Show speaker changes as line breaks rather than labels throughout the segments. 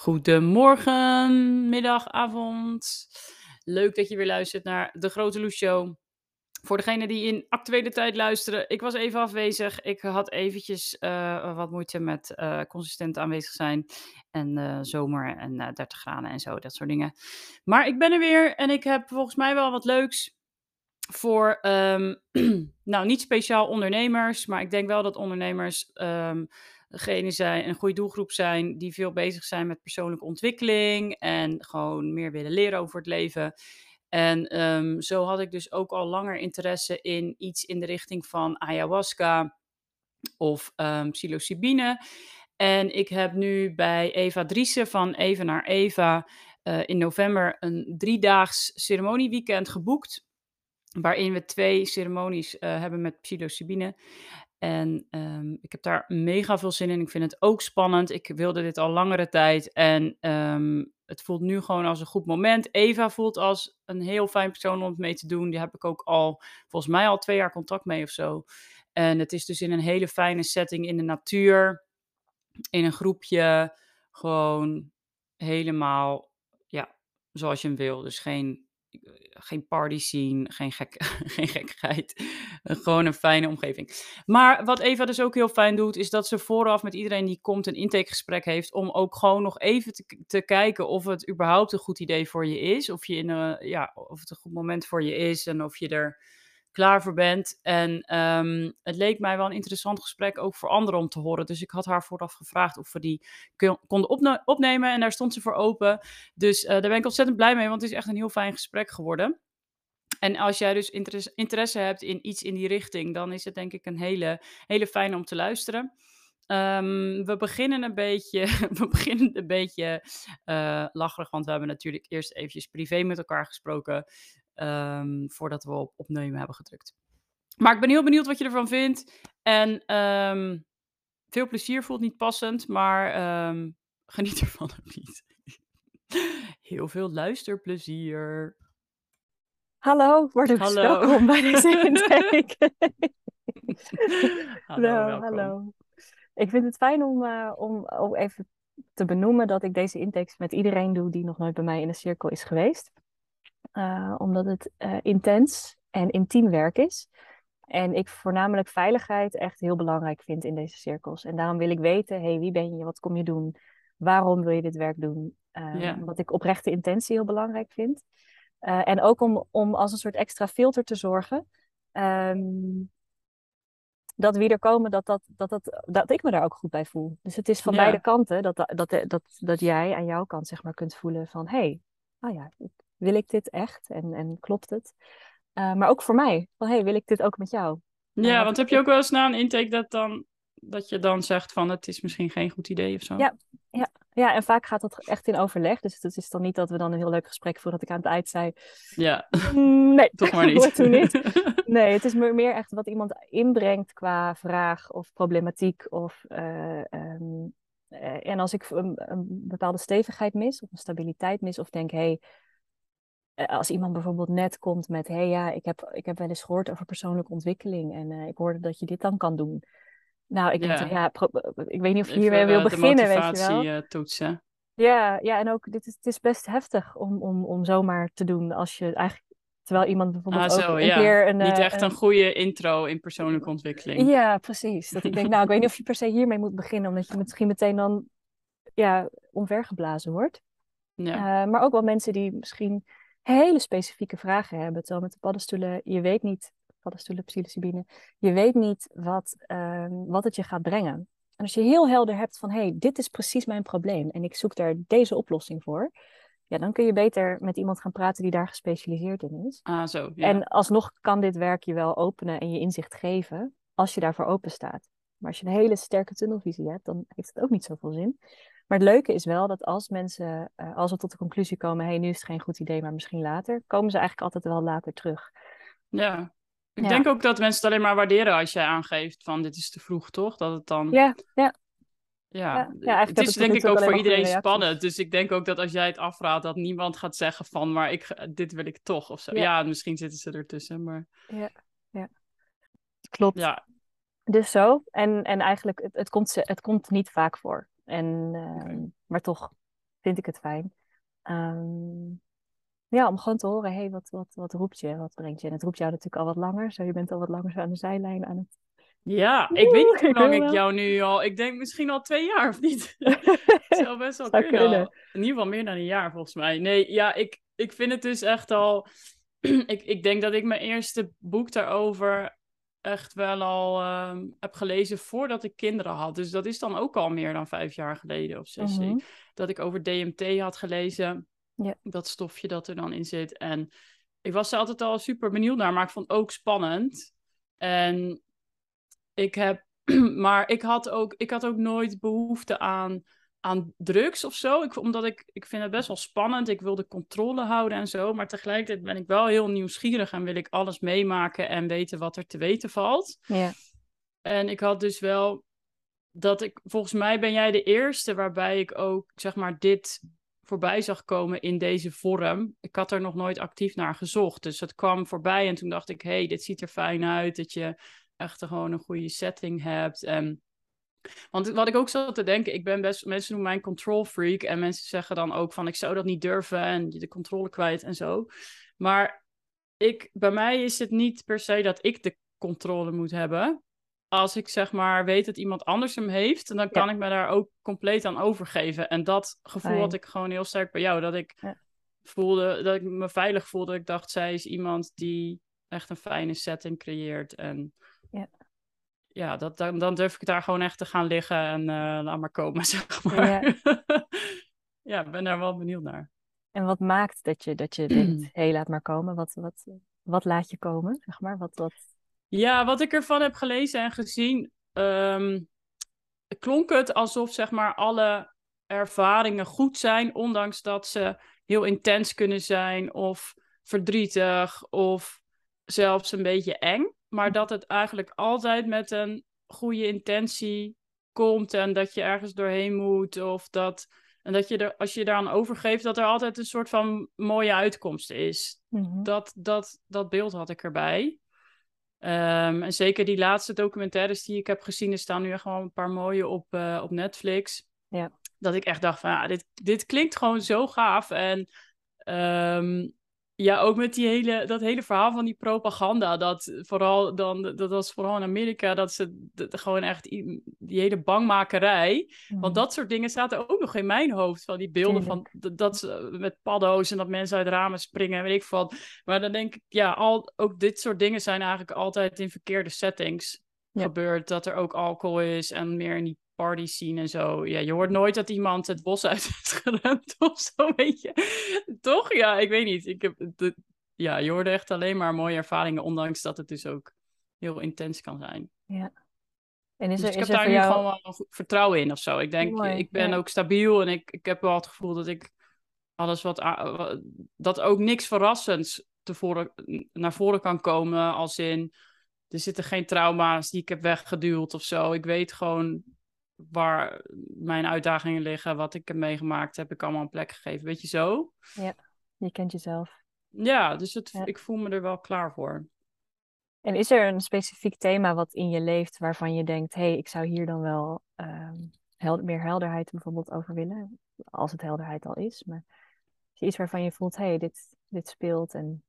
Goedemorgen, middag, avond. Leuk dat je weer luistert naar de Grote Loes Show. Voor degenen die in actuele tijd luisteren, ik was even afwezig. Ik had eventjes uh, wat moeite met uh, consistent aanwezig zijn. En uh, zomer en 30 graden en zo, dat soort dingen. Maar ik ben er weer en ik heb volgens mij wel wat leuks voor, um, nou niet speciaal ondernemers, maar ik denk wel dat ondernemers um, degene zijn, een goede doelgroep zijn die veel bezig zijn met persoonlijke ontwikkeling en gewoon meer willen leren over het leven. En um, zo had ik dus ook al langer interesse in iets in de richting van ayahuasca of um, psilocybine. En ik heb nu bij Eva Driessen van Even naar Eva uh, in november een driedaags ceremonieweekend geboekt. Waarin we twee ceremonies uh, hebben met psilocybine. En um, ik heb daar mega veel zin in. Ik vind het ook spannend. Ik wilde dit al langere tijd. En um, het voelt nu gewoon als een goed moment. Eva voelt als een heel fijn persoon om het mee te doen. Die heb ik ook al, volgens mij al twee jaar contact mee of zo. En het is dus in een hele fijne setting in de natuur. In een groepje. Gewoon helemaal, ja, zoals je hem wil. Dus geen geen party scene, geen, gek, geen gekkigheid. Gewoon een fijne omgeving. Maar wat Eva dus ook heel fijn doet, is dat ze vooraf met iedereen die komt een intakegesprek heeft. Om ook gewoon nog even te, te kijken of het überhaupt een goed idee voor je is. Of, je in een, ja, of het een goed moment voor je is en of je er klaar voor bent. En um, het leek mij wel een interessant gesprek ook voor anderen om te horen. Dus ik had haar vooraf gevraagd of we die konden opne opnemen. En daar stond ze voor open. Dus uh, daar ben ik ontzettend blij mee, want het is echt een heel fijn gesprek geworden. En als jij dus interesse, hebt in iets in die richting, dan is het denk ik een hele, hele fijne om te luisteren. Um, we beginnen een beetje, we beginnen een beetje uh, lacherig, want we hebben natuurlijk eerst eventjes privé met elkaar gesproken. Um, voordat we op opnemen hebben gedrukt. Maar ik ben heel benieuwd wat je ervan vindt. En um, veel plezier voelt niet passend, maar um, geniet ervan ook niet. heel veel luisterplezier.
Hallo, word ook
Hallo.
welkom bij deze intake.
hallo,
Nou, hallo. Ik vind het fijn om, uh, om ook even te benoemen dat ik deze intakes met iedereen doe die nog nooit bij mij in de cirkel is geweest. Uh, omdat het uh, intens en intiem werk is. En ik voornamelijk veiligheid echt heel belangrijk vind in deze cirkels. En daarom wil ik weten, hey, wie ben je, wat kom je doen, waarom wil je dit werk doen? Uh,
Ja.
Wat ik oprechte intentie heel belangrijk vind. Uh, en ook om, om als een soort extra filter te zorgen. Um, dat wie er komen, dat, dat, dat, dat, dat ik me daar ook goed bij voel. Dus het is van
Ja.
beide kanten dat, dat, dat, dat, dat jij aan jouw kant zeg maar kunt voelen van... hé, hey, oh ja, wil ik dit echt en, en klopt het? Uh, maar ook voor mij, van hé, hey, wil ik dit ook met jou?
Ja,
Uh,
want heb je ook wel eens na een intake dat, dan, dat je dan zegt van het is misschien geen goed idee of zo?
Ja, ja, ja, en vaak gaat dat echt in overleg. Dus het is dan niet dat we dan een heel leuk gesprek voeren dat ik aan het eind zei...
Ja,
"Mm, nee,
toch maar niet.
toen niet. Nee, het is meer echt wat iemand inbrengt qua vraag of problematiek. Of, uh, um, uh, en als ik een, een, bepaalde stevigheid mis of een stabiliteit mis of denk, hé, hey, als iemand bijvoorbeeld net komt met, hé hey, ja, ik heb, ik heb wel eens gehoord over persoonlijke ontwikkeling en uh, ik hoorde dat je dit dan kan doen. Nou, ik,
Ja.
denk, ja, ik weet niet of je hiermee wil
eh, de
beginnen, weet je wel.
eh, toetsen.
Ja, ja, en ook, dit is, het is best heftig om, om, om zomaar te doen als je eigenlijk, terwijl iemand bijvoorbeeld
Ah,
ook
zo,
een
ja.
keer een...
Niet
eh,
echt een goede intro in persoonlijke ontwikkeling.
Ja, precies. Dat ik denk, nou, ik weet niet of je per se hiermee moet beginnen, omdat je misschien meteen dan ja, omvergeblazen wordt.
Ja.
Uh, maar ook wel mensen die misschien hele specifieke vragen hebben. Terwijl met de paddenstoelen, je weet niet, paddenstoelen, psilocybine, je weet niet wat, uh, wat het je gaat brengen. En als je heel helder hebt van, hé, hey, dit is precies mijn probleem en ik zoek daar deze oplossing voor, ja, dan kun je beter met iemand gaan praten die daar gespecialiseerd in is.
Ah, zo. Ja.
En alsnog kan dit werk je wel openen en je inzicht geven, als je daarvoor open staat. Maar als je een hele sterke tunnelvisie hebt, dan heeft het ook niet zoveel zin. Maar het leuke is wel dat als mensen, uh, als we tot de conclusie komen, hé, hey, nu is het geen goed idee, maar misschien later, komen ze eigenlijk altijd wel later terug.
Ja. Ik
Ja.
denk ook dat mensen het alleen maar waarderen als jij aangeeft van dit is te vroeg, toch? Dat het dan...
Ja, ja.
Ja,
Ja,
het is denk ik ook voor iedereen spannend. Dus ik denk ook dat als jij het afraadt, dat niemand gaat zeggen van, maar ik, dit wil ik toch of zo.
Ja.
Ja, misschien zitten ze ertussen, maar
ja, ja. Klopt.
ja.
Dus zo. En, en eigenlijk, het, het, komt, het komt niet vaak voor. En,
Oké.
Maar toch, vind ik het fijn. Ehm, ja, om gewoon te horen, hey, wat, wat, wat roept je, wat brengt je? En het roept jou natuurlijk al wat langer, zo je bent al wat langer zo aan de zijlijn aan het...
Ja, ik weet niet hoe lang ik jou nu al... Ik denk misschien al twee jaar, of niet? Het zou best wel kunnen.
kunnen.
In ieder geval meer dan een jaar, volgens mij. Nee, ja, ik, ik vind het dus echt al... ik, ik denk dat ik mijn eerste boek daarover echt wel al ehm, heb gelezen voordat ik kinderen had. Dus dat is dan ook al meer dan vijf jaar geleden of zes.
Mhm.
Dat ik over DMT had gelezen.
Ja.
Dat stofje dat er dan in zit. En ik was er altijd al super benieuwd naar, maar ik vond het ook spannend. En ik heb, maar ik had ook, ik had ook nooit behoefte aan, aan drugs of zo. Ik, omdat ik, ik vind het best wel spannend. Ik wil de controle houden en zo. Maar tegelijkertijd ben ik wel heel nieuwsgierig en wil ik alles meemaken en weten wat er te weten valt.
Ja.
En ik had dus wel dat ik, volgens mij ben jij de eerste waarbij ik ook, zeg maar, dit voorbij zag komen in deze vorm. Ik had er nog nooit actief naar gezocht. Dus het kwam voorbij en toen dacht ik, hey, dit ziet er fijn uit. Dat je echt gewoon een goede setting hebt. En... Want wat ik ook zat te denken, ik ben best, mensen noemen mij een control freak. En mensen zeggen dan ook van, ik zou dat niet durven en je de controle kwijt en zo. Maar ik, bij mij is het niet per se dat ik de controle moet hebben als ik zeg maar weet dat iemand anders hem heeft, dan kan
Ja.
ik me daar ook compleet aan overgeven. En dat gevoel
Fijn.
had ik gewoon heel sterk bij jou. Dat ik
Ja.
voelde, dat ik me veilig voelde. Dat ik dacht, zij is iemand die echt een fijne setting creëert. En
Ja.
Ja, dat, dan, dan durf ik daar gewoon echt te gaan liggen en eh laat maar komen, zeg maar. Ja. ik ben daar wel benieuwd naar.
En wat maakt dat je, dat je denkt, hé, hey, laat maar komen. Wat, wat, wat laat je komen, zeg maar? Wat, wat...
Ja, wat ik ervan heb gelezen en gezien, ehm, klonk het alsof zeg maar alle ervaringen goed zijn, ondanks dat ze heel intens kunnen zijn of verdrietig of zelfs een beetje eng. Maar dat het eigenlijk altijd met een goede intentie komt en dat je ergens doorheen moet of dat en dat je er als je daaraan overgeeft dat er altijd een soort van mooie uitkomst is.
Mhm.
Dat, dat, dat beeld had ik erbij. Ehm, en zeker die laatste documentaires die ik heb gezien, er staan nu echt wel een paar mooie op, eh, op Netflix.
Ja.
Dat ik echt dacht van, ja, dit, dit klinkt gewoon zo gaaf. En ehm, ja, ook met die hele, dat hele verhaal van die propaganda. Dat vooral dan, dat was vooral in Amerika, dat ze dat gewoon echt die hele bangmakerij. Want
Mhm.
dat soort dingen zaten ook nog in mijn hoofd. Van die beelden van dat, dat ze met paddo's en dat mensen uit ramen springen en weet ik wat. Maar dan denk ik, ja, al, ook dit soort dingen zijn eigenlijk altijd in verkeerde settings
Ja.
gebeurd. Dat er ook alcohol is en meer in die party scene en zo. Ja, je hoort nooit dat iemand het bos uit heeft gerend of zo, weet je. Toch? Ja, ik weet niet. Ik heb de, ja, je hoorde echt alleen maar mooie ervaringen, ondanks dat het dus ook heel intens kan zijn.
En is
Dus
er,
ik
is
heb
er
daar nu
jou...
gewoon wel vertrouwen in of zo. Ik denk,
Mooi,
ik ben
ja.
ook stabiel en ik, ik heb wel het gevoel dat ik alles wat, dat ook niks verrassends tevoren, naar voren kan komen. Als in, er zitten geen trauma's die ik heb weggeduwd of zo. Ik weet gewoon waar mijn uitdagingen liggen, wat ik heb meegemaakt, heb ik allemaal een plek gegeven. Weet je zo?
Je kent jezelf.
Ja, dus het,
Ja.
ik voel me er wel klaar voor.
En is er een specifiek thema wat in je leeft waarvan je denkt, hé, hey, ik zou hier dan wel ehm, hel- meer helderheid bijvoorbeeld over willen? Als het helderheid al is. Maar is er iets waarvan je voelt, hé, hey, dit, dit speelt en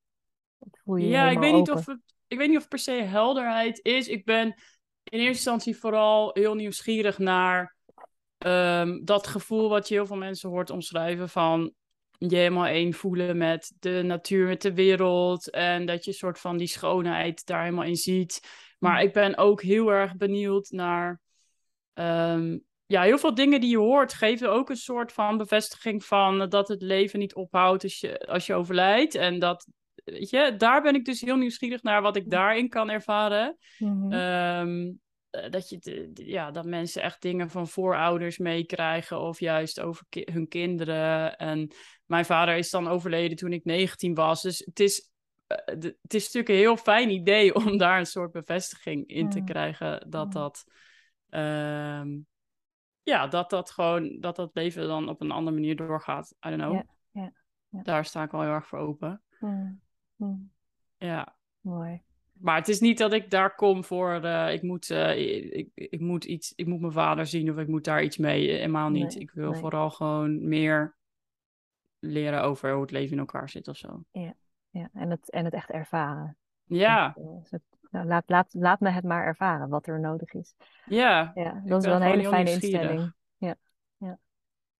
voel je je
Ja, ik weet, niet of het, ik weet niet of het per se helderheid is. Ik ben in eerste instantie vooral heel nieuwsgierig naar ehm, dat gevoel wat je heel veel mensen hoort omschrijven van je helemaal één voelen met de natuur, met de wereld en dat je een soort van die schoonheid daar helemaal in ziet. Maar
Mhm.
ik ben ook heel erg benieuwd naar ehm, ja, heel veel dingen die je hoort geven ook een soort van bevestiging van dat het leven niet ophoudt als je, als je overlijdt. En dat, weet je, daar ben ik dus heel nieuwsgierig naar wat ik daarin kan ervaren.
Mhm.
Ehm, eh, dat, je, ja, dat mensen echt dingen van voorouders meekrijgen of juist over ki- hun kinderen. En mijn vader is dan overleden toen ik 19 was. Dus het is, eh, de- het is natuurlijk een heel fijn idee om daar een soort bevestiging in te krijgen dat dat... ehm, ja, dat dat gewoon, dat dat leven dan op een andere manier doorgaat. I don't know. Daar sta ik wel heel erg voor open.
Mm. Mm.
Ja.
Mooi.
Maar het is niet dat ik daar kom voor, eh, ik, moet, eh, ik, ik, moet iets, ik moet mijn vader zien of ik moet daar iets mee. Eh, Helemaal niet.
Nee,
ik wil
nee.
vooral gewoon meer leren over hoe het leven in elkaar zit of zo.
Ja, en, het, en het echt ervaren.
Ja,
Dus, nou, laat, laat, laat me het maar ervaren wat er nodig is.
ja,
Ja, dat is wel een hele fijne instelling. Ja, ja.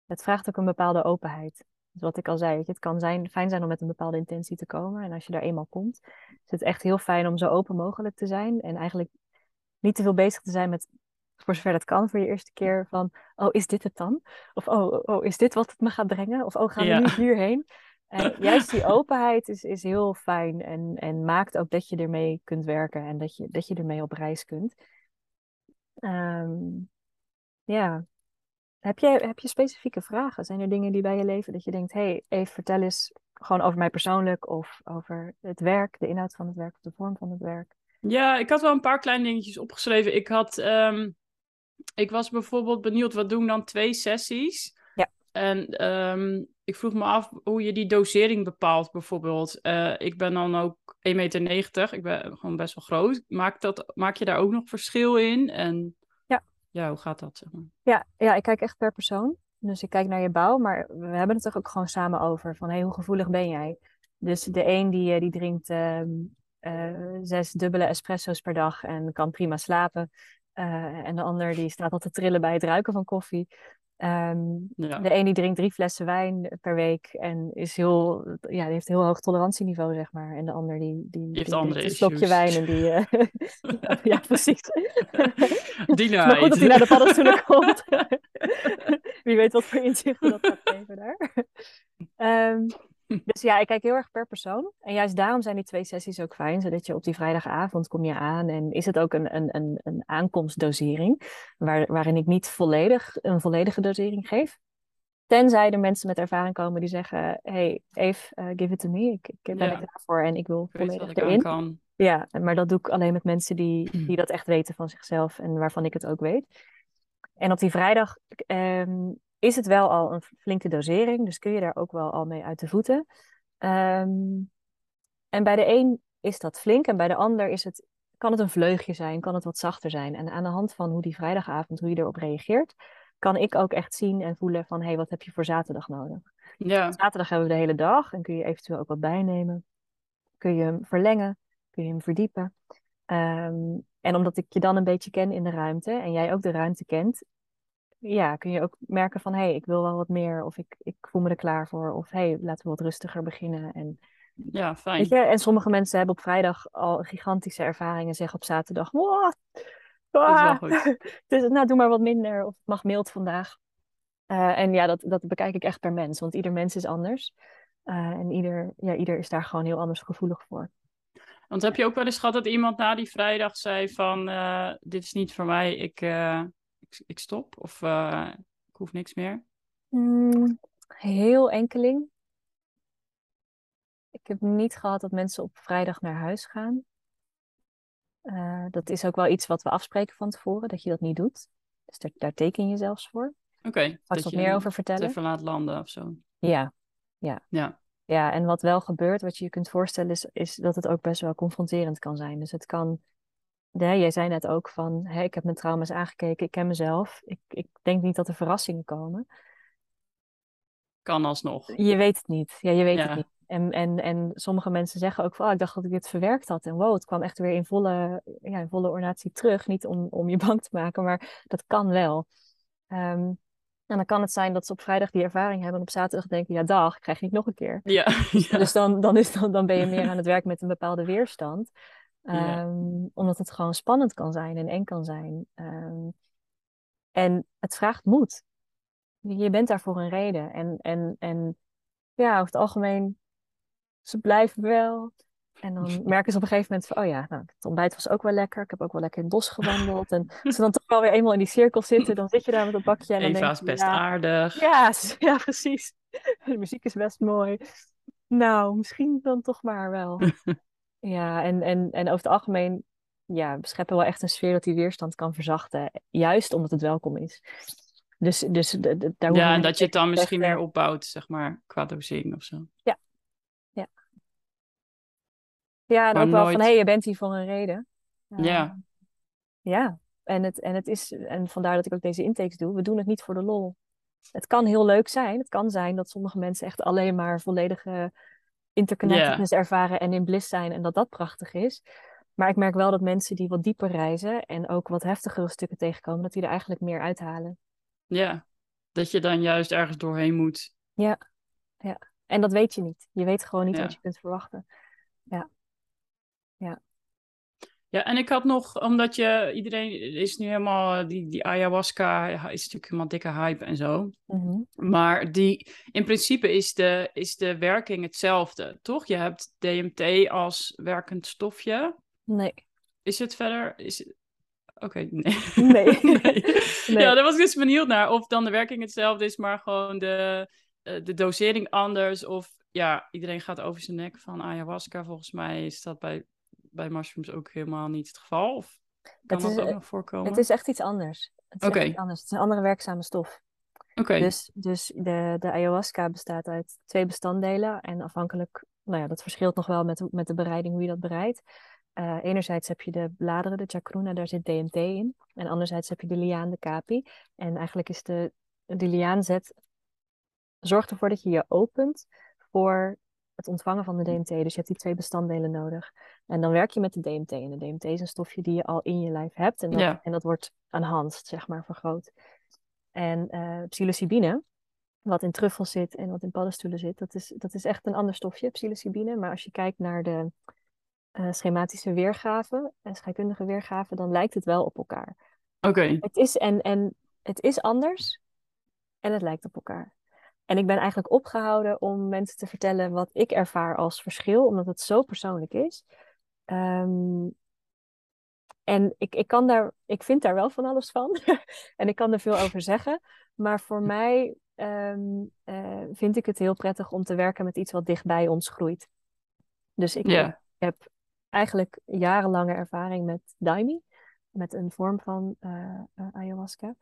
Het vraagt ook een bepaalde openheid. Dus wat ik al zei, weet je, het kan zijn, fijn zijn om met een bepaalde intentie te komen. En als je daar eenmaal komt, is het echt heel fijn om zo open mogelijk te zijn. En eigenlijk niet te veel bezig te zijn met, voor zover dat kan, voor je eerste keer van, oh, is dit het dan? Of oh, oh is dit wat het me gaat brengen? Of oh, gaan we
Ja.
nu hierheen? En juist die openheid is, is heel fijn en, en maakt ook dat je ermee kunt werken en dat je, dat je ermee op reis kunt. Ehm, ja. Heb je, heb je specifieke vragen? Zijn er dingen die bij je leven dat je denkt, hé, hey, even vertel eens gewoon over mij persoonlijk of over het werk, de inhoud van het werk of de vorm van het werk?
Ja, ik had wel een paar kleine dingetjes opgeschreven. Ik had, ehm, ik was bijvoorbeeld benieuwd, wat doen dan twee sessies?
Ja.
En ehm, ik vroeg me af hoe je die dosering bepaalt, bijvoorbeeld. Eh, ik ben dan ook 1,90 meter, ik ben gewoon best wel groot. Maak, dat, maak je daar ook nog verschil in? En
Ja.
hoe gaat dat? Zeg maar?
Ja, ja, ik kijk echt per persoon. Dus ik kijk naar je bouw, maar we hebben het er ook gewoon samen over. Van, hey, hoe gevoelig ben jij? Dus de een die, eh, die drinkt ehm, eh, zes dubbele espresso's per dag en kan prima slapen. Eh, en de ander die staat al te trillen bij het ruiken van koffie. Ehm,
Ja.
De een die drinkt drie flessen wijn per week en is heel, ja, die heeft een heel hoog tolerantieniveau, zeg maar. En de ander die, die,
heeft
die
andere
drinkt een slokje wijn en die... eh, ja, ja, precies.
Die
maar goed dat hij naar de paddenstoelen komt. Wie weet wat voor inzichten dat gaat geven daar. Ehm, dus ja, ik kijk heel erg per persoon. En juist daarom zijn die twee sessies ook fijn, zodat je op die vrijdagavond kom je aan en is het ook een, een, een, een aankomstdosering, waar, waarin ik niet volledig een volledige dosering geef. Tenzij er mensen met ervaring komen die zeggen, hey, Eve, eh, give it to me. Ik, ik ben
Ja.
er klaar voor en ik wil
Ik
volledig
ik
erin.
kan.
Ja, maar dat doe ik alleen met mensen die, die dat echt weten van zichzelf en waarvan ik het ook weet. En op die vrijdag ehm, is het wel al een flinke dosering, dus kun je daar ook wel al mee uit de voeten. Ehm, en bij de een is dat flink en bij de ander is het, kan het een vleugje zijn, kan het wat zachter zijn. En aan de hand van hoe die vrijdagavond, hoe je erop reageert, kan ik ook echt zien en voelen van, hé, hey, wat heb je voor zaterdag nodig?
Ja,
Zaterdag hebben we de hele dag en kun je eventueel ook wat bijnemen. Kun je hem verlengen, kun je hem verdiepen. Ehm, en omdat ik je dan een beetje ken in de ruimte en jij ook de ruimte kent, ja, kun je ook merken van hé, hey, ik wil wel wat meer of ik, ik voel me er klaar voor. Of hé, hey, laten we wat rustiger beginnen. En,
ja, fijn.
weet je, en sommige mensen hebben op vrijdag al gigantische ervaring en zeggen op zaterdag, wow,
Dat is wel
ah,
goed.
dus, nou, doe maar wat minder of het mag mild vandaag. Eh, en ja, dat, dat bekijk ik echt per mens, want ieder mens is anders. Eh, en ieder, ja, ieder is daar gewoon heel anders gevoelig voor.
Want heb je ook wel eens gehad dat iemand na die vrijdag zei van... eh, dit is niet voor mij, ik, ik, ik stop of eh, ik hoef niks meer?
Mm, heel enkeling. Ik heb niet gehad dat mensen op vrijdag naar huis gaan. Eh, dat is ook wel iets wat we afspreken van tevoren, dat je dat niet doet. Dus daar, daar teken je zelfs voor.
Oké,
Straks
dat
wat meer over vertellen.
even laat landen of zo.
Ja,
Ja,
ja, en wat wel gebeurt, wat je je kunt voorstellen, is, is dat het ook best wel confronterend kan zijn. Dus het kan, ja, jij zei net ook van, hè, ik heb mijn trauma's aangekeken, ik ken mezelf. Ik, ik denk niet dat er verrassingen komen.
kan alsnog.
Je weet het niet. Ja, je weet
Ja.
het niet. En, en, en sommige mensen zeggen ook van, oh, ik dacht dat ik dit verwerkt had. En wow, het kwam echt weer in volle, ja, in volle ornatie terug. Niet om, om je bang te maken, maar dat kan wel. Ehm, en dan kan het zijn dat ze op vrijdag die ervaring hebben en op zaterdag denken, ja dag, ik krijg niet nog een keer.
Ja, ja.
Dus dan, dan, is, dan, dan ben je meer aan het werk met een bepaalde weerstand.
Ja.
Ehm, Omdat het gewoon spannend kan zijn en eng kan zijn. Ehm, en het vraagt moed. Je bent daar voor een reden. En, en, en ja, over het algemeen, ze blijven wel. En dan merken ze op een gegeven moment van, oh ja, nou, het ontbijt was ook wel lekker. Ik heb ook wel lekker in het bos gewandeld. En als ze dan toch wel weer eenmaal in die cirkel zitten, dan zit je daar met dat bakje en dan denk
is
je,
best
ja,
aardig.
ja, ja, precies. De muziek is best mooi. Nou, misschien dan toch maar wel. Ja, en, en, en over het algemeen ja, we scheppen wel echt een sfeer dat die weerstand kan verzachten. Juist omdat het welkom is. Dus, dus daar
Ja, en dat je het dan misschien weer opbouwt, zeg maar, qua dosering of zo.
Ja, en
Maar
ook wel van, hé, hey, je bent hier voor een reden. Uh,
Ja.
Ja, en het, en het is, en vandaar dat ik ook deze intakes doe. We doen het niet voor de lol. Het kan heel leuk zijn. Het kan zijn dat sommige mensen echt alleen maar volledige interconnectedness ervaren en in bliss zijn en dat dat prachtig is. Maar ik merk wel dat mensen die wat dieper reizen en ook wat heftigere stukken tegenkomen, dat die er eigenlijk meer uithalen.
Ja, dat je dan juist ergens doorheen moet.
Ja, ja. En dat weet je niet. Je weet gewoon niet
Ja.
wat je kunt verwachten. Ja. Ja.
Ja, en ik had nog, omdat je, iedereen is nu helemaal, die, die ayahuasca is natuurlijk helemaal dikke hype en zo.
Mhm.
Maar die, in principe is de, is de werking hetzelfde, toch? Je hebt DMT als werkend stofje.
Nee.
Is het verder? Is. Oké, nee.
Nee.
Nee.
Nee.
Ja, daar was ik dus benieuwd naar. Of dan de werking hetzelfde is, maar gewoon de, eh, de dosering anders. Of ja, iedereen gaat over zijn nek van ayahuasca. Volgens mij is dat bij, bij mushrooms ook helemaal niet het geval. Of kan
Het
dat
is,
ook
eh,
nog voorkomen?
Het is echt iets anders. Het is echt anders. Het is een andere werkzame stof.
Oké,
Dus, dus de, de ayahuasca bestaat uit twee bestanddelen. En afhankelijk, nou ja, dat verschilt nog wel met, met de bereiding, hoe je dat bereidt. Eh, enerzijds heb je de bladeren, de chacruna, daar zit DMT in. En anderzijds heb je de liaan, de kapi. En eigenlijk is de, de liaanzet, zorgt ervoor dat je je opent voor het ontvangen van de DMT. Dus je hebt die twee bestanddelen nodig. En dan werk je met de DMT. En de DMT is een stofje die je al in je lijf hebt. En dat,
Ja.
en dat wordt enhanced, zeg maar, vergroot. En eh psilocybine, wat in truffels zit en wat in paddenstoelen zit, dat is, dat is echt een ander stofje, psilocybine. Maar als je kijkt naar de eh, schematische weergave en scheikundige weergave, dan lijkt het wel op elkaar.
oké.
Het is, en, en het is anders en het lijkt op elkaar. En ik ben eigenlijk opgehouden om mensen te vertellen wat ik ervaar als verschil, omdat het zo persoonlijk is. Ehm, en ik, ik, kan daar, ik vind daar wel van alles van. en ik kan er veel over zeggen. Maar voor mij ehm, eh, vind ik het heel prettig om te werken met iets wat dichtbij ons groeit. Dus ik, heb eigenlijk jarenlange ervaring met Daimi. Met een vorm van eh, eh, ayahuasca.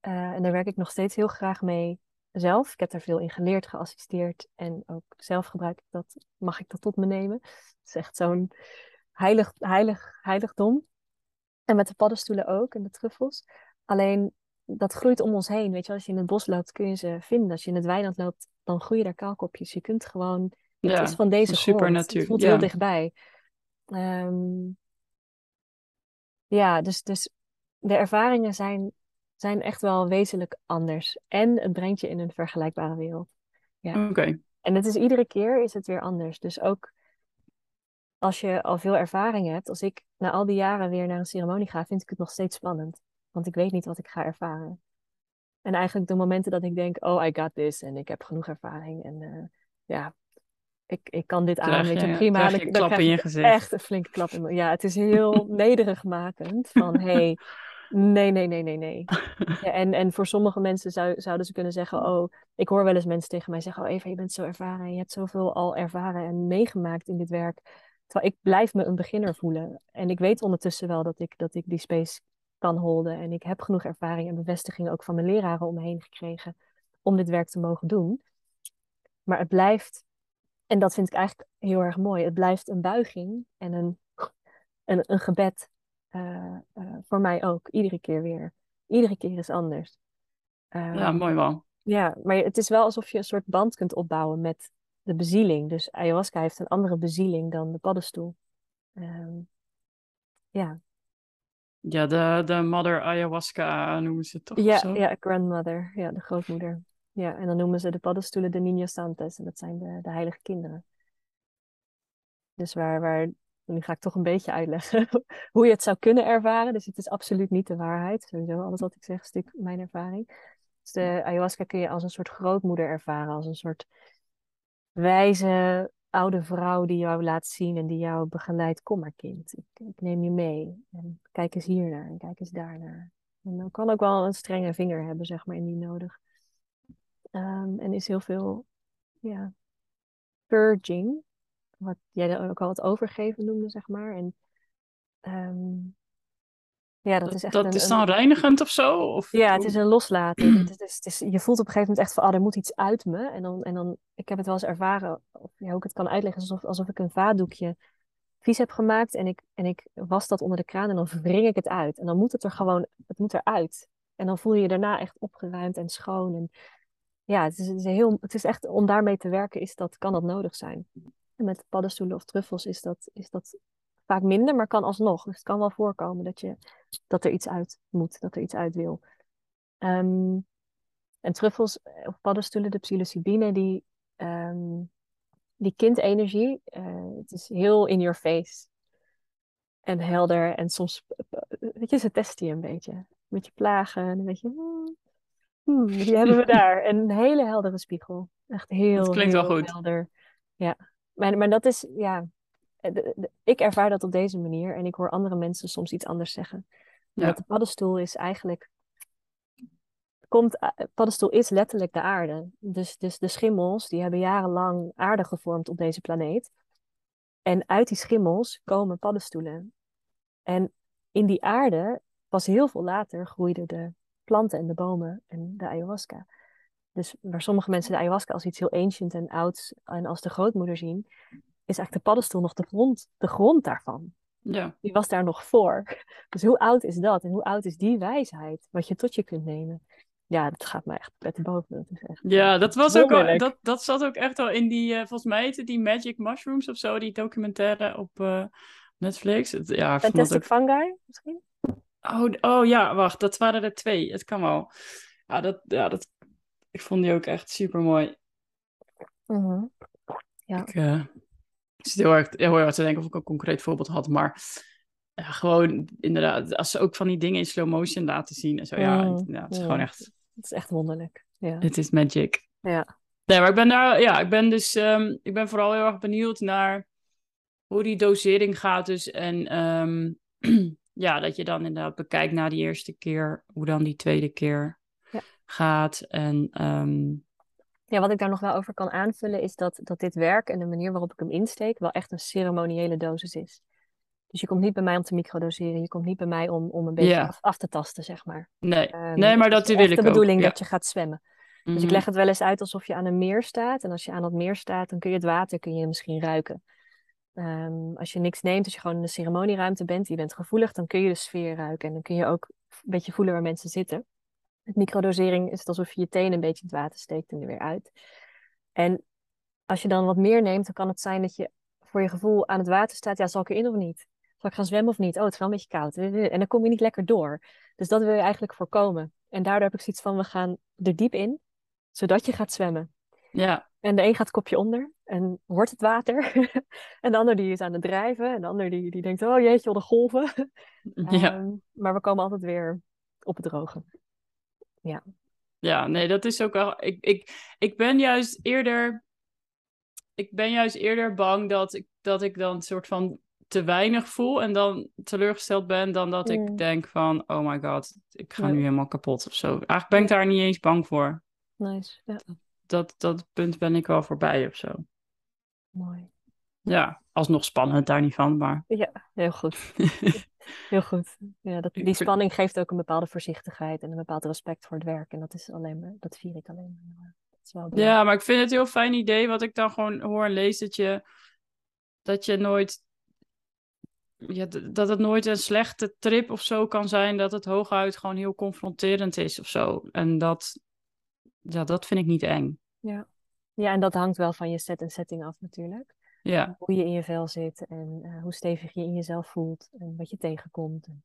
En daar werk ik nog steeds heel graag mee zelf. Ik heb daar veel in geleerd, geassisteerd. En ook zelf gebruik ik dat, mag ik dat tot me nemen. Het is echt zo'n heilig, heilig, heiligdom. En met de paddenstoelen ook en de truffels. Alleen dat groeit om ons heen. Weet je, als je in het bos loopt, kun je ze vinden. Als je in het weiland loopt, dan groeien daar kaalkopjes. Je kunt gewoon. Het
Ja,
is van deze grond. Het voelt
ja.
heel dichtbij. Ehm, ja, dus, dus de ervaringen zijn, zijn echt wel wezenlijk anders. En het brengt je in een vergelijkbare wereld. Ja.
Oké.
En het is iedere keer is het weer anders. Dus ook als je al veel ervaring hebt, als ik na al die jaren weer naar een ceremonie ga, vind ik het nog steeds spannend. Want ik weet niet wat ik ga ervaren. En eigenlijk de momenten dat ik denk, oh, I got this en ik heb genoeg ervaring en eh, ja, ik, ik kan dit aan, weet je,
je-
prima.
je
dan
klap in je gezicht.
Echt een flinke klap in mijn... Ja, het is heel nederigmakend van, hey, nee, nee, nee, nee, nee. Ja, en, en voor sommige mensen zou, zouden ze kunnen zeggen, oh, ik hoor wel eens mensen tegen mij zeggen, oh Eva, je bent zo ervaren en je hebt zoveel al ervaren en meegemaakt in dit werk. Terwijl ik blijf me een beginner voelen. En ik weet ondertussen wel dat ik, dat ik die space kan holden. En ik heb genoeg ervaring en bevestiging ook van mijn leraren om me heen gekregen om dit werk te mogen doen. Maar het blijft, en dat vind ik eigenlijk heel erg mooi, het blijft een buiging en een, een, een gebed eh, eh, voor mij ook, iedere keer weer. Iedere keer is anders.
Ja,
Ehm,
mooi wel.
ja, maar het is wel alsof je een soort band kunt opbouwen met de bezieling. Dus ayahuasca heeft een andere bezieling dan de paddenstoel. Ehm, ja.
Ja, de, de mother ayahuasca noemen ze het toch?
Ja,
zo?
ja, grandmother, ja, de grootmoeder. Ja, en dan noemen ze de paddenstoelen de Niños Santos en dat zijn de, de heilige kinderen. Dus waar, waar, nu ga ik toch een beetje uitleggen hoe je het zou kunnen ervaren. Dus het is absoluut niet de waarheid. Sowieso, alles wat ik zeg, is stuk mijn ervaring. Dus de ayahuasca kun je als een soort grootmoeder ervaren, als een soort wijze oude vrouw die jou laat zien en die jou begeleidt. Kom maar kind, ik, ik neem je mee. En kijk eens hier naar en kijk eens daar naar. En dan kan ook wel een strenge vinger hebben, zeg maar, indien nodig. Ehm, en is heel veel, ja, purging, wat jij ook al het overgeven noemde, zeg maar. En ehm, ja, dat,
Dat,
is echt
dat
een,
is
een-
dan reinigend of zo? Of,
ja, het is een loslaten. Het is, het is, het is- je voelt op een gegeven moment echt van, ah, er moet iets uit me. En dan, en dan ik heb het wel eens ervaren, of ja, hoe ik het kan uitleggen, alsof, alsof ik een vaatdoekje vies heb gemaakt en ik, en ik was dat onder de kraan en dan wring ik het uit. En dan moet het er gewoon, het moet eruit. En dan voel je je daarna echt opgeruimd en schoon. En ja, het is, het is heel, het is echt, om daarmee te werken, is dat, kan dat nodig zijn. En met paddenstoelen of truffels is dat, is dat vaak minder, maar kan alsnog. Dus het kan wel voorkomen dat, je, dat er iets uit moet, dat er iets uit wil. Ehm, en truffels eh, of paddenstoelen, de psilocybine, die, um, die kindenergie, uh, het is heel in your face. En helder. En soms, weet je, ze testen je een beetje. Met je plagen. En een beetje, hmm, hmm, die hebben we daar. En een hele heldere spiegel. Echt heel,
dat klinkt
heel
wel goed.
helder. Ja. Maar, maar dat is, ja... ik ervaar dat op deze manier. En ik hoor andere mensen soms iets anders zeggen. Ja. de paddenstoel is eigenlijk komt, eh, paddenstoel is letterlijk de aarde. Dus, dus de schimmels, die hebben jarenlang aarde gevormd op deze planeet. En uit die schimmels komen paddenstoelen. En in die aarde, pas heel veel later, groeiden de planten en de bomen en de ayahuasca. Dus waar sommige mensen de ayahuasca als iets heel ancient en oud en als de grootmoeder zien, is eigenlijk de paddenstoel nog de grond, de grond daarvan.
Ja.
Die was daar nog voor. Dus hoe oud is dat? En hoe oud is die wijsheid? Wat je tot je kunt nemen ja, dat gaat me echt pet boven. Dat is echt,
ja, dat was ook al, dat, dat zat ook echt al in die, uh, volgens mij heette die Magic Mushrooms of zo, die documentaire op uh, Netflix. Het, ja,
Fantastic ook... Fungi misschien?
Oh, oh ja, wacht, dat waren er twee. Het kan wel. Ja, dat, ja, dat, ik vond die ook echt super mooi.
Mm -hmm. Ja.
Ik, uh, ik zit heel erg, heel erg te denken of ik een concreet voorbeeld had, maar ja, gewoon inderdaad, als ze ook van die dingen in slow motion laten zien en zo. Ja, mm, ja het is gewoon echt.
Het is echt wonderlijk. Ja.
Het is magic.
Ja.
Nee, maar ik ben daar, ja, ik ben dus, um, ik ben vooral heel erg benieuwd naar hoe die dosering gaat. Dus en um, ja, dat je dan inderdaad bekijkt na die eerste keer, hoe dan die tweede keer. Gaat. En um...
ja, wat ik daar nog wel over kan aanvullen is dat, dat dit werk en de manier waarop ik hem insteek wel echt een ceremoniële dosis is. Dus je komt niet bij mij om te microdoseren. Je komt niet bij mij om, om een beetje af, af, te tasten, zeg maar.
Nee, um, nee maar dat wil ik ook.
de bedoeling dat je gaat zwemmen. Dus ik mhm. leg het wel eens uit alsof je aan een meer staat. En als je aan dat meer staat, dan kun je het water kun je misschien ruiken. Um, als je niks neemt, als je gewoon in de ceremonieruimte bent, je bent gevoelig, dan kun je de sfeer ruiken. En dan kun je ook een beetje voelen waar mensen zitten. Met microdosering is het alsof je je tenen een beetje in het water steekt en er weer uit. En als je dan wat meer neemt, dan kan het zijn dat je voor je gevoel aan het water staat. Ja, zal ik erin of niet? Zal ik gaan zwemmen of niet? Oh, het is wel een beetje koud. En dan kom je niet lekker door. Dus dat wil je eigenlijk voorkomen. En daardoor heb ik zoiets van, we gaan er diep in, zodat je gaat zwemmen.
Ja.
En de een gaat kopje onder en wordt het water. en de ander die is aan het drijven. En de ander die, die denkt, oh jeetje, wat de golven.
ja.
Um, maar we komen altijd weer op het droge. Ja.
Ja, nee, dat is ook wel... Ik, ik, ik ben juist eerder... Ik ben juist eerder bang dat ik, dat ik dan een soort van te weinig voel en dan teleurgesteld ben, dan dat ik denk van, oh my god, ik ga
Ja.
nu helemaal kapot of zo. Eigenlijk ben ik daar niet eens bang voor.
Nice. Ja,
Dat, dat punt ben ik wel voorbij of zo.
mooi.
Ja, alsnog spannend daar niet van, maar...
Ja, heel goed. Heel goed. Ja, dat, die spanning geeft ook een bepaalde voorzichtigheid en een bepaald respect voor het werk. En dat is alleen maar, dat vier ik alleen maar. Dat is wel.
Ja, maar ik vind het een heel fijn idee wat ik dan gewoon hoor en lees, dat je, dat je nooit... Ja, dat het nooit een slechte trip of zo kan zijn, dat het hooguit gewoon heel confronterend is of zo. En dat, ja, dat vind ik niet eng.
Ja. ja, en dat hangt wel van je set en setting af natuurlijk.
Ja,
Hoe je in je vel zit en eh, hoe stevig je in jezelf voelt en wat je tegenkomt. En,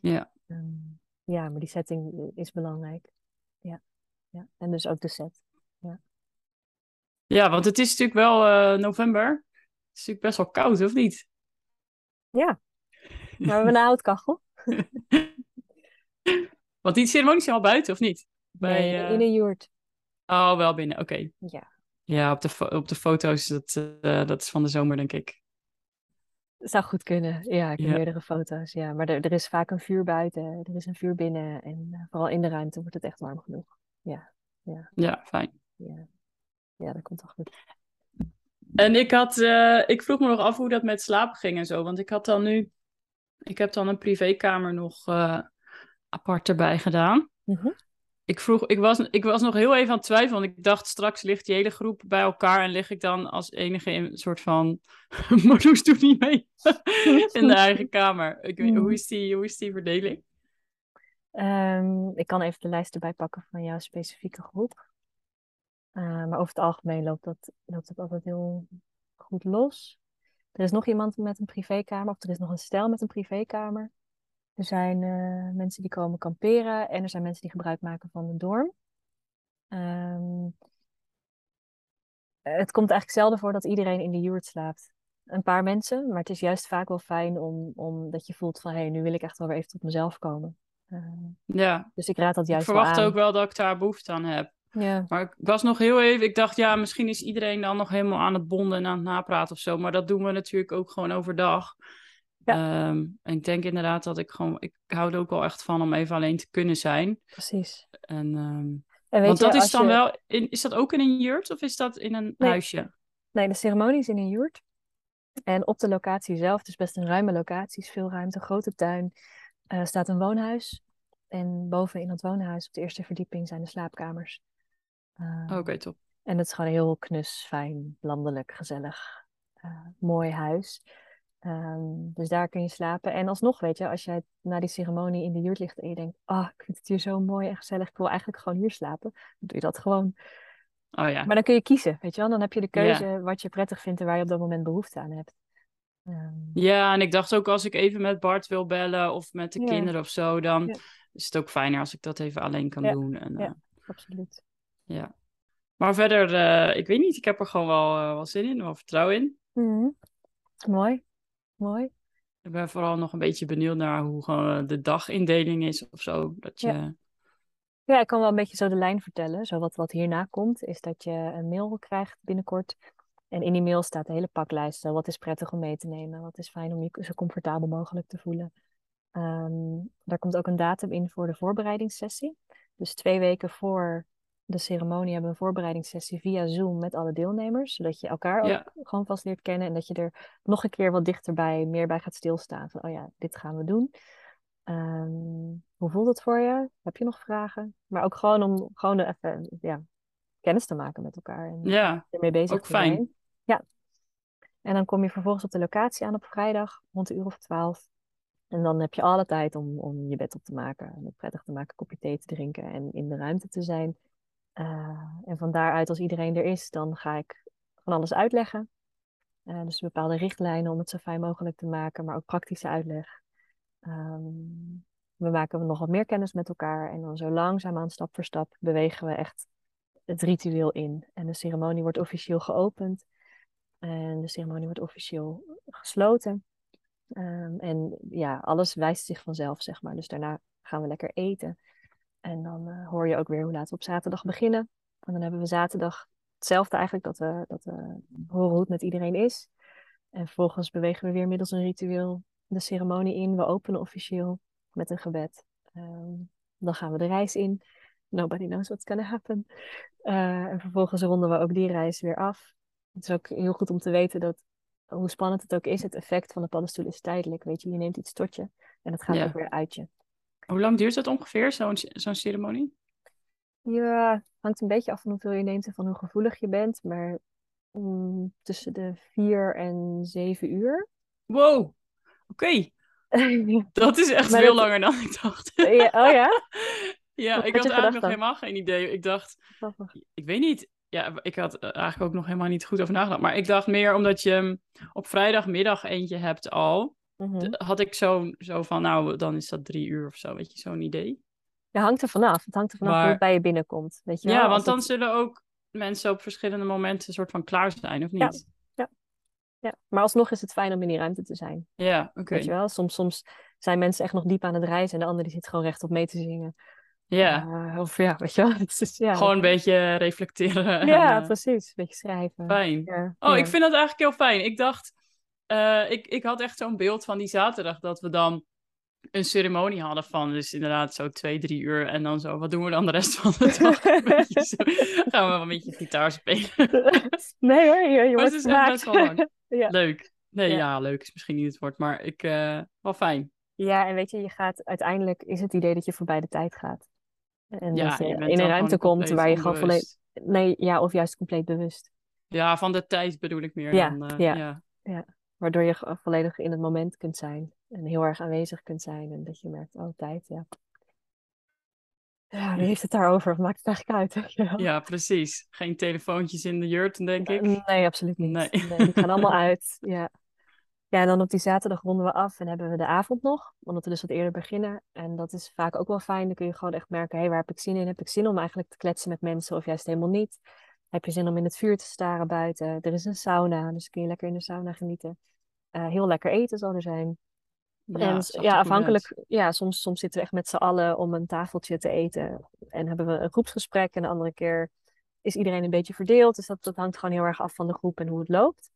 ja.
ehm, ja, maar die setting is belangrijk. Ja, ja. En dus ook de set.
Ja, want het is natuurlijk wel eh, november. Het is natuurlijk best wel koud, of niet?
Ja, maar we hebben een houtkachel.
Want die ceremonies zijn al buiten, of niet? Bij,
Nee,
eh,
in een yurt.
Oh, wel binnen, oké.
Ja,
Ja, op de, op de foto's, dat, eh, dat is van de zomer, denk ik.
zou goed kunnen. Ja, ik heb
Ja.
meerdere foto's. Ja, maar er, er is vaak een vuur buiten, er is een vuur binnen. En eh, vooral in de ruimte wordt het echt warm genoeg. Ja,
Ja, fijn.
ja. Ja, dat komt toch goed.
En ik had, eh, ik vroeg me nog af hoe dat met slapen ging en zo. Want ik had dan nu, ik heb dan een privékamer nog apart erbij gedaan.
Mhm.
Ik vroeg, ik was, ik was nog heel even aan het twijfelen. Want ik dacht, straks ligt die hele groep bij elkaar en lig ik dan als enige in een soort van. Marloes doet niet mee. in de eigen kamer. Ik weet, hoe, is die, hoe is die verdeling?
Ehm, ik kan even de lijst erbij pakken van jouw specifieke groep. Eh, maar over het algemeen loopt dat, loopt dat altijd heel goed los. Er is nog iemand met een privékamer, of er is nog een stel met een privékamer. Er zijn eh, mensen die komen kamperen en er zijn mensen die gebruik maken van de dorm. Ehm, het komt eigenlijk zelden voor dat iedereen in de yurt slaapt. Een paar mensen, maar het is juist vaak wel fijn om, om dat je voelt van hé, hey, nu wil ik echt wel weer even tot mezelf komen. Uh,
ja.
Dus ik raad dat juist
Ik verwacht
wel aan.
ook wel dat ik daar behoefte aan heb.
Ja.
Maar ik was nog heel even, ik dacht ja, misschien is iedereen dan nog helemaal aan het bonden en aan het napraten of zo. Maar dat doen we natuurlijk ook gewoon overdag.
Ja.
Ehm, en ik denk inderdaad dat ik gewoon, ik hou er ook wel echt van om even alleen te kunnen zijn.
Precies.
En, ehm,
En weet
want
je,
dat is dan
je-
wel, in, is dat ook in een jurt of is dat in een
Nee.
huisje?
Nee, de ceremonie is in een yurt. En op de locatie zelf, dus best een ruime locatie, is veel ruimte, grote tuin, eh, staat een woonhuis. En boven in dat woonhuis, op de eerste verdieping, zijn de slaapkamers. Eh,
Oké, top.
En het is gewoon heel knus, fijn, landelijk, gezellig, eh, mooi huis. Ehm, dus daar kun je slapen. En alsnog, weet je, als jij na die ceremonie in de yurt ligt en je denkt, ah, ik vind het hier zo mooi en gezellig, ik wil eigenlijk gewoon hier slapen, dan doe je dat gewoon.
Oh ja.
Maar dan kun je kiezen, weet je wel. Dan heb je de keuze wat je prettig vindt en waar je op dat moment behoefte aan hebt. Ehm,
Ja, en ik dacht ook als ik even met Bart wil bellen of met de
Ja.
kinderen of zo, dan is het ook fijner als ik dat even alleen kan doen. En,
Ja.
eh,
absoluut.
ja. Maar verder, eh, ik weet niet, ik heb er gewoon wel, eh, wel zin in, wel vertrouwen in.
Mhm. Mooi, mooi.
Ik ben vooral nog een beetje benieuwd naar hoe gewoon de dagindeling is of zo. Dat je...
Ja. Ja, ik kan wel een beetje zo de lijn vertellen. Zo wat, wat hierna komt, is dat je een mail krijgt binnenkort. En in die mail staat de hele paklijst. Zo, Wat is prettig om mee te nemen? Wat is fijn om je zo comfortabel mogelijk te voelen? Ehm, daar komt ook een datum in voor de voorbereidingssessie. Dus twee weken voor de ceremonie hebben we een voorbereidingssessie via Zoom met alle deelnemers. Zodat je elkaar
Ja.
ook gewoon vast leert kennen. En dat je er nog een keer wat dichterbij, meer bij gaat stilstaan. Van, oh ja, dit gaan we doen. Ehm, hoe voelt het voor je? Heb je nog vragen? Maar ook gewoon om gewoon even ja, kennis te maken met elkaar en
Ja,
ermee bezig
ook
te
fijn.
zijn. Ja. En dan kom je vervolgens op de locatie aan op vrijdag rond de uur of twaalf. En dan heb je alle tijd om, om je bed op te maken, om het prettig te maken, kopje thee te drinken en in de ruimte te zijn. Eh, en van daaruit, als iedereen er is, dan ga ik van alles uitleggen. Eh, dus bepaalde richtlijnen om het zo fijn mogelijk te maken, maar ook praktische uitleg. Ehm, we maken nog wat meer kennis met elkaar en dan zo langzaamaan, stap voor stap, bewegen we echt het ritueel in. En de ceremonie wordt officieel geopend en de ceremonie wordt officieel gesloten. Ehm, en ja, alles wijst zich vanzelf, zeg maar. Dus daarna gaan we lekker eten. En dan eh, hoor je ook weer hoe laten we op zaterdag beginnen. En dan hebben we zaterdag hetzelfde eigenlijk, dat we, dat we horen hoe het met iedereen is. En vervolgens bewegen we weer middels een ritueel de ceremonie in. We openen officieel met een gebed. Ehm, dan gaan we de reis in. Nobody knows what's gonna happen. Eh, en vervolgens ronden we ook die reis weer af. Het is ook heel goed om te weten dat, hoe spannend het ook is, het effect van de paddenstoel is tijdelijk. Weet je, je neemt iets tot je en het gaat
Ja.
ook weer uit je.
Hoe lang duurt dat ongeveer, zo'n zo'n ceremonie?
Ja, hangt een beetje af van hoeveel je neemt en van hoe gevoelig je bent. Maar mm, tussen de vier en zeven uur.
Wow, oké. Dat is echt
Maar
veel
dat-
langer dan ik dacht.
Ja, oh ja?
Ja,
Wat
ik
had
eigenlijk nog
dan?
helemaal geen idee. Ik dacht,
Grappig.
ik weet niet. Ja, ik had er eigenlijk ook nog helemaal niet goed over nagedacht. Maar ik dacht meer omdat je hem op vrijdagmiddag eentje hebt al.
Mhm.
Had ik zo, zo van, nou, dan is dat drie uur of zo. Weet je, zo'n idee.
Ja, hangt er vanaf. Het hangt er vanaf hoe het bij je binnenkomt. Weet je wel?
Ja, want dan
het-
zullen ook mensen op verschillende momenten een soort van klaar zijn, of
Ja.
niet?
ja. Maar alsnog is het fijn om in die ruimte te zijn.
Ja, oké.
Weet je wel? Soms, soms zijn mensen echt nog diep aan het reizen en de ander die zit gewoon rechtop mee te zingen.
Ja,
Eh, of ja, weet je wel? Het is, ja,
gewoon een beetje reflecteren.
Ja,
en, eh,
precies. Een beetje schrijven.
fijn.
Ja,
Oh,
ja.
ik vind dat eigenlijk heel fijn. Ik dacht, eh, ik, ik had echt zo'n beeld van die zaterdag dat we dan een ceremonie hadden van, dus inderdaad zo twee, drie uur. En dan zo, wat doen we dan de rest van de dag? Zo, gaan we wel een beetje gitaar spelen.
Nee hoor, je, wordt
het is echt best wel lang.
Ja.
Leuk. Nee,
Ja.
ja. leuk is misschien niet het woord, maar ik, eh, wel fijn.
Ja, en weet je, je gaat uiteindelijk is het idee dat je voorbij de tijd gaat. En
Ja,
dat je in een ruimte komt waar je gewoon volledig. Nee, ja, of juist compleet bewust.
Ja, van de tijd bedoel ik meer
Ja,
dan... eh,
ja.
ja.
Waardoor je volledig in het moment kunt zijn. En heel erg aanwezig kunt zijn. En dat je merkt, oh, tijd, ja. Ja, wie heeft het daarover? Wat maakt het eigenlijk uit? weet je wel?
Ja, precies. Geen telefoontjes in de jurt, denk ik.
Eh, Nee, absoluut niet.
Nee.
Nee, die gaan allemaal uit. Ja. Ja, en dan op die zaterdag ronden we af en hebben we de avond nog, omdat we dus wat eerder beginnen. En dat is vaak ook wel fijn. Dan kun je gewoon echt merken, hé, waar heb ik zin in? Heb ik zin om eigenlijk te kletsen met mensen of juist helemaal niet? Heb je zin om in het vuur te staren buiten? Er is een sauna, dus kun je lekker in de sauna genieten. Eh, heel lekker eten zal er zijn. en ja,
goed uit.
afhankelijk, ja, soms, soms zitten we echt met z'n allen om een tafeltje te eten. En hebben we een groepsgesprek. En de andere keer is iedereen een beetje verdeeld. Dus dat, dat hangt gewoon heel erg af van de groep en hoe het loopt.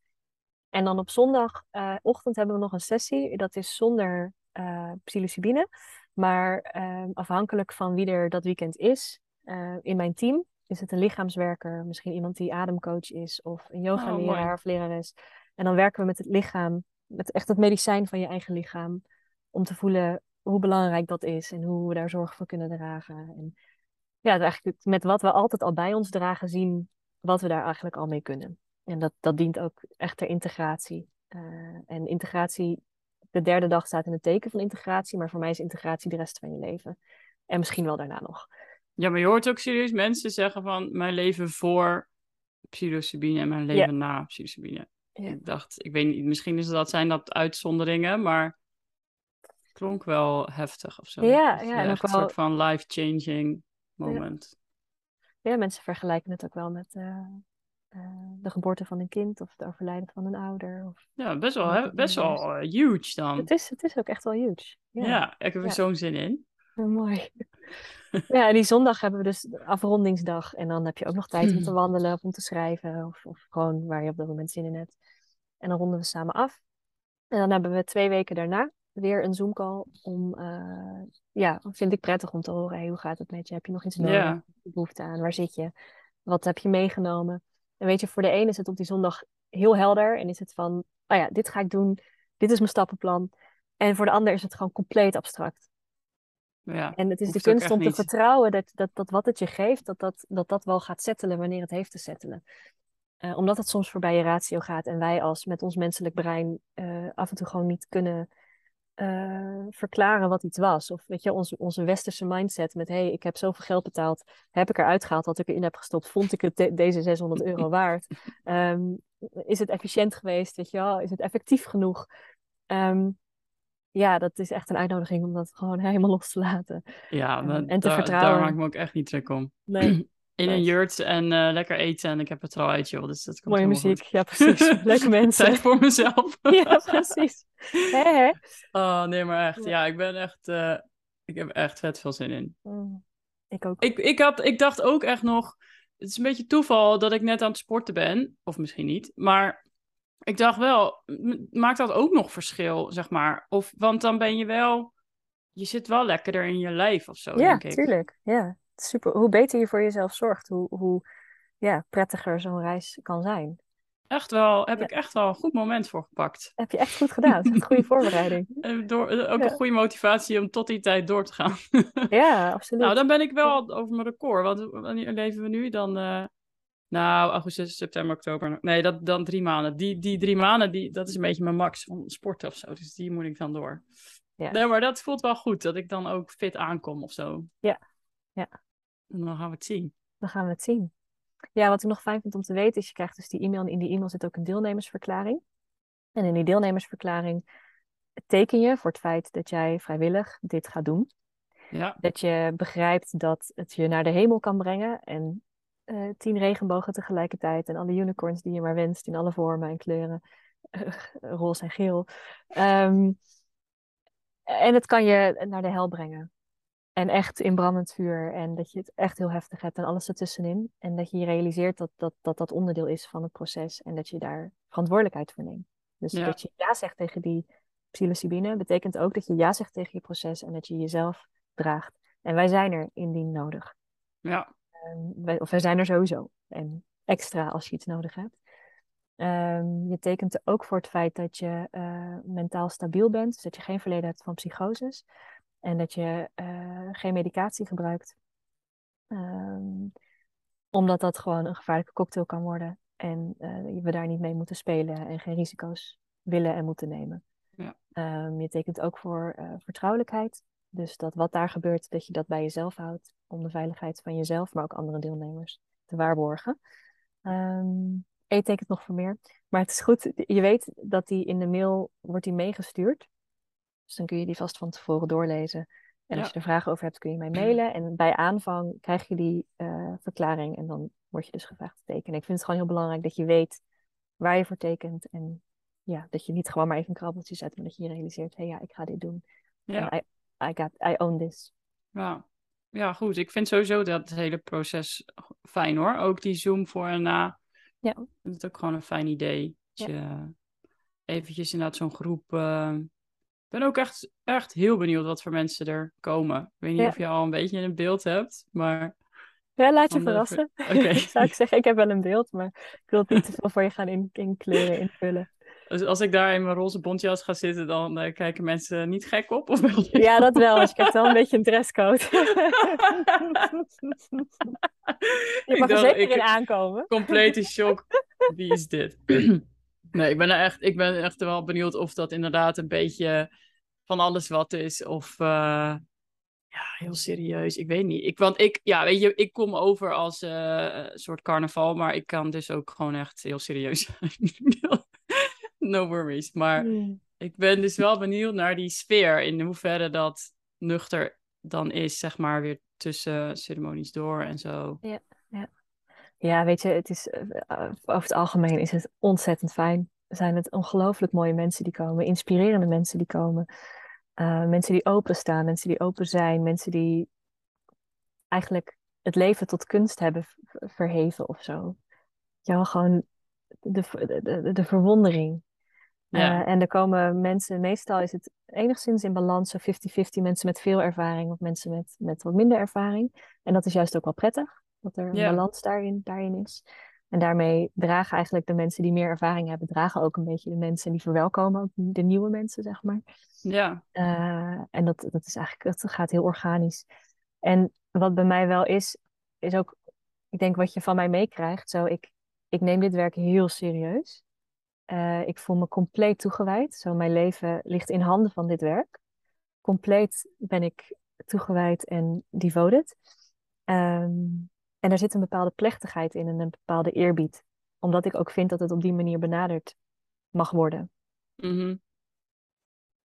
En dan op zondagochtend hebben we nog een sessie. Dat is zonder eh psilocybine. Maar eh, afhankelijk van wie er dat weekend is. eh, in mijn team is het een lichaamswerker. Misschien iemand die ademcoach is. Of een
Oh,
yoga-leraar of lerares. En dan werken we met het lichaam. Met echt het medicijn van je eigen lichaam. Om te voelen hoe belangrijk dat is. En hoe we daar zorg voor kunnen dragen. En ja, eigenlijk met wat we altijd al bij ons dragen zien. Wat we daar eigenlijk al mee kunnen. En dat, dat dient ook echt ter integratie. Eh, en integratie, de derde dag staat in het teken van integratie, maar voor mij is integratie de rest van je leven. En misschien wel daarna nog.
Ja, maar je hoort ook serieus mensen zeggen van mijn leven voor psilocybine en mijn leven na psilocybine.
Ja.
Ik dacht, ik weet niet, misschien is dat, zijn dat uitzonderingen, maar het klonk wel heftig of zo.
Ja, ja, en
echt een soort van life-changing moment.
Ja, mensen vergelijken het ook wel met eh, eh, de geboorte van een kind of het overlijden van een ouder. Of...
Ja, best wel, hè, best wel eh, huge dan.
Het, is, het is ook echt wel huge.
ja. Ik heb er zo'n zin in.
Oh, mooi. Ja, en die zondag hebben we dus afrondingsdag. En dan heb je ook nog tijd om te wandelen of om te schrijven. Of, of gewoon waar je op dat moment zin in hebt. En dan ronden we samen af. En dan hebben we twee weken daarna weer een Zoom-call. Om, eh, ja, vind ik prettig om te horen. Hey, hoe gaat het met je? Heb je nog iets nodig? Behoefte aan? Waar zit je? Wat heb je meegenomen? En weet je, voor de een is het op die zondag heel helder. En is het van, oh ja, dit ga ik doen. Dit is mijn stappenplan. En voor de ander is het gewoon compleet abstract.
Ja,
En het is de kunst om te
niet.
vertrouwen dat, dat, dat wat het je geeft, dat dat, dat dat wel gaat settelen wanneer het heeft te settelen. Eh, omdat het soms voorbij je ratio gaat en wij als met ons menselijk brein eh, af en toe gewoon niet kunnen eh, verklaren wat iets was. Of weet je, onze, onze westerse mindset met hé, hey, ik heb zoveel geld betaald, heb ik eruit gehaald wat ik erin heb gestopt, vond ik het de- deze 600 euro waard? Ehm, is het efficiënt geweest, weet je wel? Is het effectief genoeg? Ehm, ja, dat is echt een uitnodiging om dat gewoon helemaal los te laten.
ja
Eh,
dat-
en te
daar,
vertrouwen.
daar maak ik me ook echt niet druk om.
Nee,
In een jurt en eh, lekker eten en ik heb het er al uit, joh. Dus dat komt
mooie muziek.
goed.
Ja, precies. Leuke mensen.
Tijd voor mezelf.
Ja, precies. Hè, hè?
Oh, nee, maar echt.
Ja.
Ja, ik ben echt... eh, ik heb echt vet veel zin in.
Mm, Ik ook.
Ik, ik, had, ik dacht ook echt nog... Het is een beetje toeval dat ik net aan het sporten ben. Of misschien niet. Maar ik dacht wel... Maakt dat ook nog verschil, zeg maar? Of, want dan ben je wel... Je zit wel lekkerder in je lijf of zo,
Ja,
denk ik.
tuurlijk. Ja, super. Hoe beter je voor jezelf zorgt, hoe, hoe ja, prettiger zo'n reis kan zijn.
Echt wel, heb
Ja.
ik echt wel een goed moment voor gepakt.
Heb je echt goed gedaan. Echt goede voorbereiding.
En door, eh, ook
Ja.
een goede motivatie om tot die tijd door te gaan.
Ja, absoluut.
Nou, dan ben ik wel over mijn record. Want wanneer leven we nu? Dan, eh, nou, augustus, september, oktober. Nee, dat, dan drie maanden. Die, die drie maanden, die, dat is een beetje mijn max van sporten of zo. Dus die moet ik dan door.
Ja.
Nee, maar dat voelt wel goed. Dat ik dan ook fit aankom of zo.
Ja. Ja.
En dan gaan we het zien.
Dan gaan we het zien. Ja, wat ik nog fijn vind om te weten is, je krijgt dus die e-mail en in die e-mail zit ook een deelnemersverklaring. En in die deelnemersverklaring teken je voor het feit dat jij vrijwillig dit gaat doen.
Ja,
Dat je begrijpt dat het je naar de hemel kan brengen. En eh, tien regenbogen tegelijkertijd. En alle unicorns die je maar wenst in alle vormen en kleuren. roze en geel. Ehm, en het kan je naar de hel brengen. En echt in brandend vuur. En dat je het echt heel heftig hebt en alles ertussenin. En dat je je realiseert dat dat, dat, dat onderdeel is van het proces. En dat je daar verantwoordelijkheid voor neemt. Dus
Ja.
dat je ja zegt tegen die psilocybine. Betekent ook dat je ja zegt tegen je proces. En dat je jezelf draagt. En wij zijn er indien nodig.
ja,
wij, of wij zijn er sowieso. En extra als je iets nodig hebt. Ehm, je tekent er ook voor het feit dat je eh, mentaal stabiel bent. Dus dat je geen verleden hebt van psychoses. En dat je eh, geen medicatie gebruikt. Ehm, omdat dat gewoon een gevaarlijke cocktail kan worden. En eh, we daar niet mee moeten spelen en geen risico's willen en moeten nemen.
Ja.
Ehm, je tekent ook voor vertrouwelijkheid. Dus dat wat daar gebeurt, dat je dat bij jezelf houdt. Om de veiligheid van jezelf, maar ook andere deelnemers te waarborgen. Um, tekent nog voor meer. Maar het is goed, je weet dat die in de mail wordt die meegestuurd. Dus dan kun je die vast van tevoren doorlezen. En als je er vragen over hebt, kun je mij mailen. En bij aanvang krijg je die uh, verklaring en dan word je dus gevraagd te tekenen. Ik vind het gewoon heel belangrijk dat je weet waar je voor tekent. En ja, dat je niet gewoon maar even een krabbeltje zet, maar dat je je realiseert, hé hey, ja, ik ga dit doen. Ja. I, got, I own this.
Ja. ja, goed. Ik vind sowieso dat hele proces fijn hoor. Ook die Zoom voor en na. Ja. Ik vind het ook gewoon een fijn idee. Dat ja. je eventjes inderdaad zo'n groep... Uh, ik ben ook echt, echt heel benieuwd wat voor mensen er komen. Ik weet niet of je al een beetje een beeld hebt, maar...
Ja, laat je verrassen. Oké. Zou ik zeggen, ik heb wel een beeld, maar ik wil het niet te veel voor je gaan in, in kleuren invullen.
Dus als ik daar in mijn roze bontjas ga zitten, dan uh, kijken mensen niet gek op? Of
ja, dat wel. Dus ik heb wel een beetje een dresscode. je mag er zeker in aankomen.
Complete shock. Wie is dit? nee, ik ben, er echt, ik ben echt wel benieuwd of dat inderdaad een beetje van alles wat is. Of uh, ja, heel serieus. Ik weet niet. Ik, want ik, ja, weet je, ik kom over als uh, een soort carnaval, maar ik kan dus ook gewoon echt heel serieus zijn. no worries. Maar hmm. ik ben dus wel benieuwd naar die sfeer. In hoeverre dat nuchter dan is, zeg maar, weer tussen ceremonies door en zo.
Ja, ja. ja weet je, het is, uh, over het algemeen is het ontzettend fijn. Zijn het ongelooflijk mooie mensen die komen, inspirerende mensen die komen. Uh, mensen die openstaan, mensen die open zijn, mensen die eigenlijk het leven tot kunst hebben verheven of zo. Ja, gewoon de, de, de verwondering. Ja. Uh, en er komen mensen, meestal is het enigszins in balans, zo 50-50 mensen met veel ervaring of mensen met, met wat minder ervaring. En dat is juist ook wel prettig, dat er een balans daarin, daarin is. En daarmee dragen eigenlijk de mensen die meer ervaring hebben, dragen ook een beetje de mensen die verwelkomen, ook de nieuwe mensen, zeg maar.
Ja.
Uh, en dat, dat is eigenlijk, dat gaat heel organisch. En wat bij mij wel is, is ook, ik denk wat je van mij meekrijgt, zo ik, ik neem dit werk heel serieus. Uh, ik voel me compleet toegewijd. Zo, mijn leven ligt in handen van dit werk. Compleet ben ik toegewijd en devoted. Um, en er zit een bepaalde plechtigheid in en een bepaalde eerbied. Omdat ik ook vind dat het op die manier benaderd mag worden.
Mm -hmm.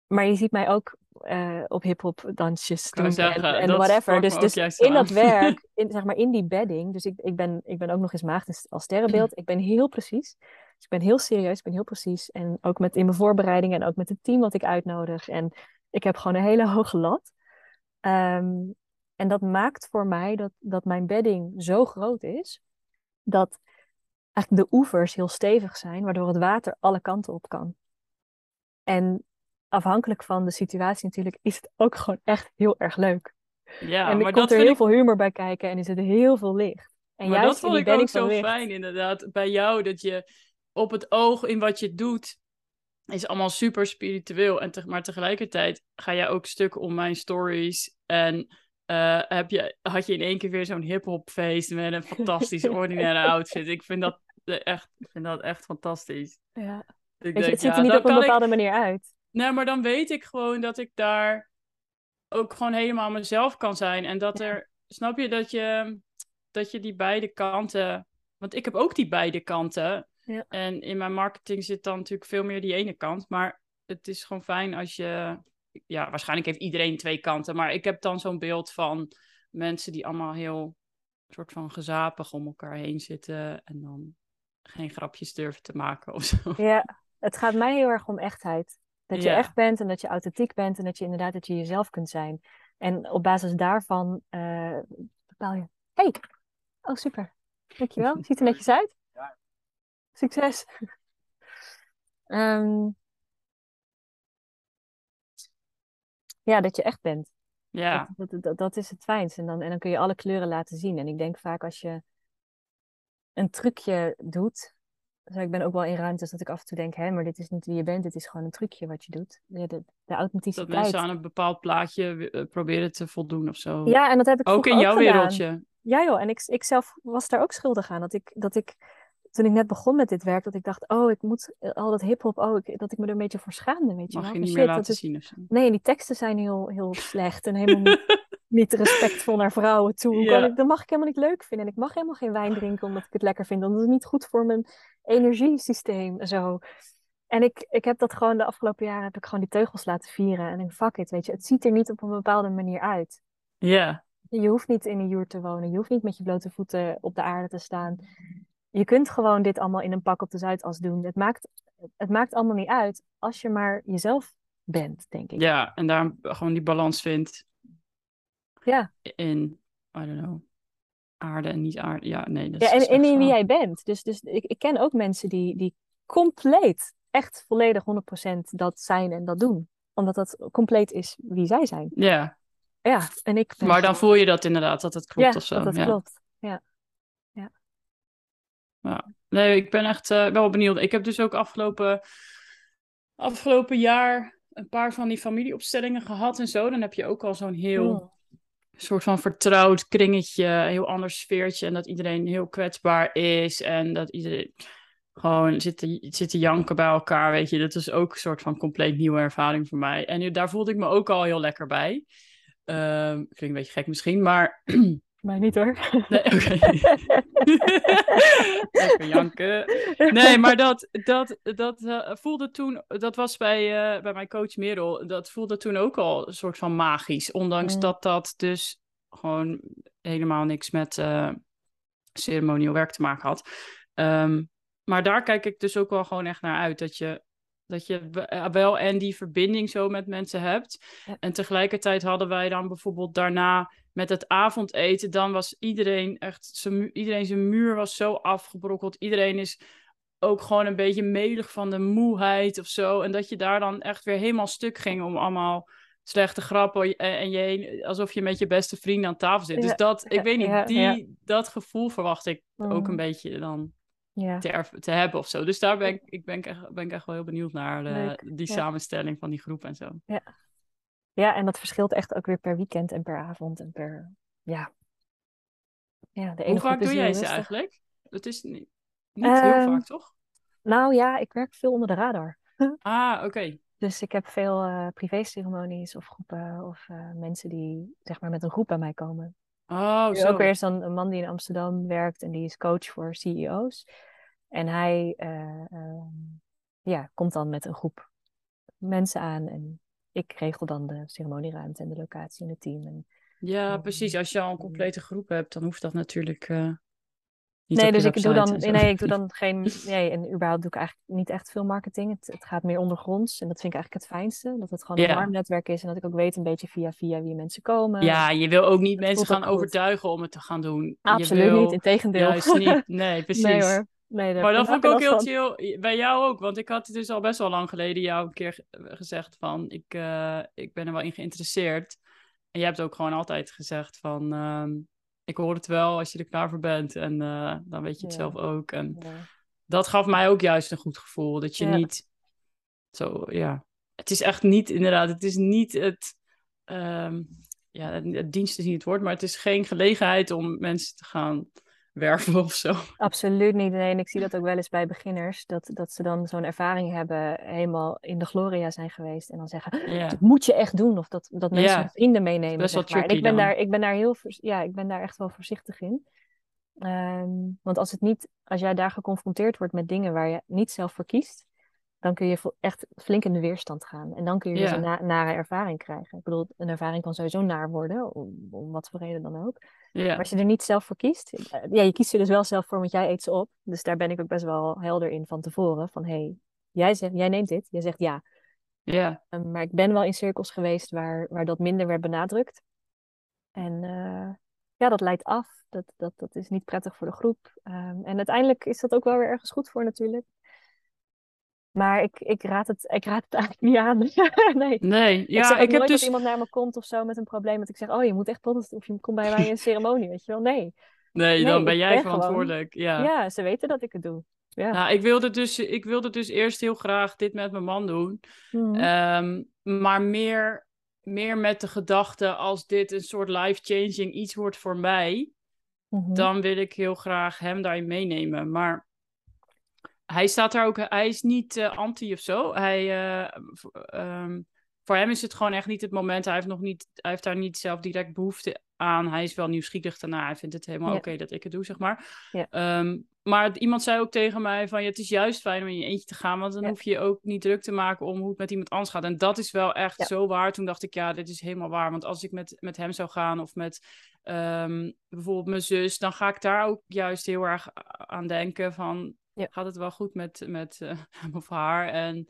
Maar je ziet mij ook uh, op hip-hop dansjes doen zeggen, en, en whatever. Dus, dus in dat werk, in, zeg maar in die bedding. Dus ik, ik, ben, ik ben ook nog eens maagd als sterrenbeeld. Ik ben heel precies. Dus ik ben heel serieus, ik ben heel precies. En ook met in mijn voorbereiding en ook met het team wat ik uitnodig. En ik heb gewoon een hele hoge lat. Um, en dat maakt voor mij dat, dat mijn bedding zo groot is, dat eigenlijk de oevers heel stevig zijn, waardoor het water alle kanten op kan. En afhankelijk van de situatie natuurlijk, is het ook gewoon echt heel erg leuk. Ja, en er maar komt er heel ik... veel humor bij kijken en is het heel veel licht. En
maar dat vond ik ook zo fijn inderdaad bij jou, dat je op het oog in wat je doet, is allemaal super spiritueel. En te, maar tegelijkertijd ga jij ook stuk om mijn stories en uh, heb je, had je in één keer weer zo'n hip-hop feest met een fantastisch ordinaire outfit. Ik vind dat echt, ik vind dat echt fantastisch.
Ja. Ik denk, het ziet er niet op een bepaalde manier uit.
Nee, maar dan weet ik gewoon dat ik daar ook gewoon helemaal mezelf kan zijn. En dat er, snap je, dat je, dat je die beide kanten. Want ik heb ook die beide kanten. Ja. En in mijn marketing zit dan natuurlijk veel meer die ene kant. Maar het is gewoon fijn als je ja, waarschijnlijk heeft iedereen twee kanten. Maar ik heb dan zo'n beeld van mensen die allemaal heel soort van gezapig om elkaar heen zitten. En dan geen grapjes durven te maken of zo.
Ja, het gaat mij heel erg om echtheid. Dat je echt bent en dat je authentiek bent en dat je inderdaad dat je jezelf kunt zijn. En op basis daarvan uh, bepaal je. Hey, oh super. Dankjewel. Ziet er netjes uit. Succes. um, Ja, dat je echt bent.
Ja.
Dat, dat, dat, is het fijnst. En dan, en dan kun je alle kleuren laten zien. En ik denk vaak als je een trucje doet. Dus ik ben ook wel in ruimtes dat ik af en toe denk, hè, maar dit is niet wie je bent, dit is gewoon een trucje wat je doet. De, de, de authenticiteit.
Dat mensen aan een bepaald plaatje eh, proberen te voldoen of zo.
Ja, en dat heb ik
ook in jouw
ook
wereldje.
Ja joh, en ik, ik zelf was daar ook schuldig aan. Dat ik, dat ik toen ik net begon met dit werk, dat ik dacht, oh, ik moet eh, al dat hip-hop, oh, ik, dat ik me er een beetje voor schaamde, weet je
Mag
wel.
je niet
shit,
meer laten
is-
zien of zo.
Nee, en die teksten zijn heel, heel slecht en helemaal niet, niet respectvol naar vrouwen toe. Kan
Ja.
ik, dat mag ik helemaal niet leuk vinden. En ik mag helemaal geen wijn drinken omdat ik het lekker vind. Want dat is niet goed voor mijn energiesysteem en zo. En ik, ik heb dat gewoon de afgelopen jaren, heb ik gewoon die teugels laten vieren. En ik denk, fuck it, weet je, het ziet er niet op een bepaalde manier uit.
Ja,
Je hoeft niet in een joert te wonen. Je hoeft niet met je blote voeten op de aarde te staan. Je kunt gewoon dit allemaal in een pak op de Zuidas doen. Het maakt, het maakt allemaal niet uit als je maar jezelf bent, denk ik.
ja, en daar gewoon die balans vindt
Ja.
in, I don't know, aarde en niet aarde. Ja, nee, dat
Ja,
is
en,
dus
en in wie jij bent. Dus, dus ik, ik ken ook mensen die, die compleet, echt volledig 100% dat zijn en dat doen. Omdat dat compleet is wie zij zijn.
Ja,
Ja, en ik
maar dan voel je dat inderdaad, dat het klopt
ja,
of zo.
dat het
ja.
klopt.
Nee, ik ben echt eh, wel benieuwd. Ik heb dus ook afgelopen, afgelopen jaar een paar van die familieopstellingen gehad en zo. Dan heb je ook al zo'n heel
Mm.
soort van vertrouwd kringetje, een heel ander sfeertje. En dat iedereen heel kwetsbaar is en dat iedereen gewoon zit te, zit te janken bij elkaar, weet je. Dat is ook een soort van compleet nieuwe ervaring voor mij. En daar voelde ik me ook al heel lekker bij. Ehm klinkt een beetje gek misschien, maar...
Mij niet hoor.
Nee, oké. Janken. Nee, maar dat, dat, dat eh, voelde toen, dat was bij, eh, bij mijn coach Merel, dat voelde toen ook al een soort van magisch. Ondanks
Mm.
dat dat dus gewoon helemaal niks met eh, ceremonieel werk te maken had. Ehm, maar daar kijk ik dus ook wel gewoon echt naar uit. Dat je, dat je we- wel en die verbinding zo met mensen hebt. En tegelijkertijd hadden wij dan bijvoorbeeld daarna met het avondeten, dan was iedereen echt, zijn iedereen zijn muur was zo afgebrokkeld. Iedereen is ook gewoon een beetje melig van de moeheid of zo. En dat je daar dan echt weer helemaal stuk ging om allemaal slechte grappen en, en je alsof je met je beste vrienden aan tafel zit. Dus dat, ik weet niet, die, dat gevoel verwacht ik ook
Mm.
een beetje dan
Ja.
te, te hebben of zo. Dus daar ben ik, ik ben, ik echt, ben ik echt wel heel benieuwd naar de-
Leuk,
die
ja.
samenstelling van die groep en zo.
ja, en dat verschilt echt ook weer per weekend en per avond en per, ja. Ja, de ene
Hoe vaak doe jij ze eigenlijk? Dat is niet, niet heel
Ehm,
vaak, toch?
Nou ja, ik werk veel onder de radar.
Ah, oké.
Dus ik heb veel eh privé-ceremonies of groepen of eh, mensen die zeg maar met een groep bij mij komen.
Oh, zo.
ook weer is dan een man die in Amsterdam werkt en die is coach voor CEO's. En hij eh, ehm, ja, komt dan met een groep mensen aan en ik regel dan de ceremonieruimte en de locatie en het team. En,
Ja,
Ehm,
precies. Als je al een complete groep hebt, dan hoeft dat natuurlijk eh, niet
nee, dus ik doe dan, nee, ik doe dan geen, nee, en überhaupt doe ik eigenlijk niet echt veel marketing. Het, het gaat meer ondergronds en dat vind ik eigenlijk het fijnste. Dat het gewoon een warm netwerk is en dat ik ook weet een beetje via via wie mensen komen.
Ja, je wil ook niet mensen gaan overtuigen om het te gaan doen. Je
Absoluut
wil
niet, integendeel.
Juist niet. Nee, precies.
Nee hoor. Nee,
Maar dat vond ik ook heel
van.
chill. Bij jou ook, want ik had dus al best wel lang geleden jou een keer ge- gezegd van ik, eh, ik ben er wel in geïnteresseerd. En jij hebt ook gewoon altijd gezegd van ehm, ik hoor het wel als je er klaar voor bent. En eh, dan weet je het
Ja.
zelf ook. En
Ja.
dat gaf mij ook juist een goed gevoel. Dat je
Ja.
niet zo, ja. Het is echt niet, inderdaad, het is niet het, ehm, ja, het, het dienst is niet het woord, maar het is geen gelegenheid om mensen te gaan werven of zo.
Absoluut niet. Nee, en ik zie dat ook wel eens bij beginners, dat, dat ze dan zo'n ervaring hebben, helemaal in de gloria zijn geweest en dan zeggen,
Ja,
dat moet je echt doen. Of dat, dat mensen
Ja.
vrienden meenemen,
best wel
maar. En ik ben
dan.
daar, ik ben daar heel, ja, ik ben daar echt wel voorzichtig in. Ehm, want als het niet, als jij daar geconfronteerd wordt met dingen waar je niet zelf voor kiest, dan kun je echt flink in de weerstand gaan. En dan kun je dus een na- nare ervaring krijgen. Ik bedoel, een ervaring kan sowieso naar worden, om, om wat voor reden dan ook. Maar
ja,
als je er niet zelf voor kiest, eh, ja, je kiest er dus wel zelf voor, want jij eet ze op. Dus daar ben ik ook best wel helder in van tevoren. Van hé, hey, jij, zegt, jij neemt dit, jij zegt ja.
ja.
Um, maar ik ben wel in cirkels geweest waar, waar dat minder werd benadrukt. En eh, ja, dat leidt af. Dat, dat, dat is niet prettig voor de groep. Um, en uiteindelijk is dat ook wel weer ergens goed voor natuurlijk. Maar ik, ik, raad, het, ik raad het eigenlijk niet aan. nee.
Nee,
ik
ja,
zeg
ik heb dus...
dat iemand naar me komt of zo met een probleem. Dat ik zeg, oh je moet echt podcasten of je komt bij mij in een ceremonie. Weet je wel, nee.
Nee,
Nee,
dan ben jij
ben gewoon-
verantwoordelijk. Ja.
Ja, ze weten dat ik het doe. Ja.
Nou, ik wilde, dus, ik wilde dus eerst heel graag dit met mijn man doen.
Mhm.
Ehm, maar meer, meer met de gedachte, als dit een soort life-changing iets wordt voor mij,
Mhm.
dan wil ik heel graag hem daarin meenemen. Maar hij staat daar ook, hij is niet uh, anti of zo. Hij, um, voor hem is het gewoon echt niet het moment. Hij heeft, nog niet, hij heeft daar niet zelf direct behoefte aan. Hij is wel nieuwsgierig daarna. Hij vindt het helemaal oké dat ik het doe, zeg maar.
Ja.
Um, maar iemand zei ook tegen mij van... Ja, het is juist fijn om in je eentje te gaan... want dan hoef je je ook niet druk te maken... om hoe het met iemand anders gaat. En dat is wel echt zo waar. Toen dacht ik, ja, dit is helemaal waar. Want als ik met, met hem zou gaan... of met um, bijvoorbeeld mijn zus... dan ga ik daar ook juist heel erg aan denken van... gaat het wel goed met, met uh, hem of haar? En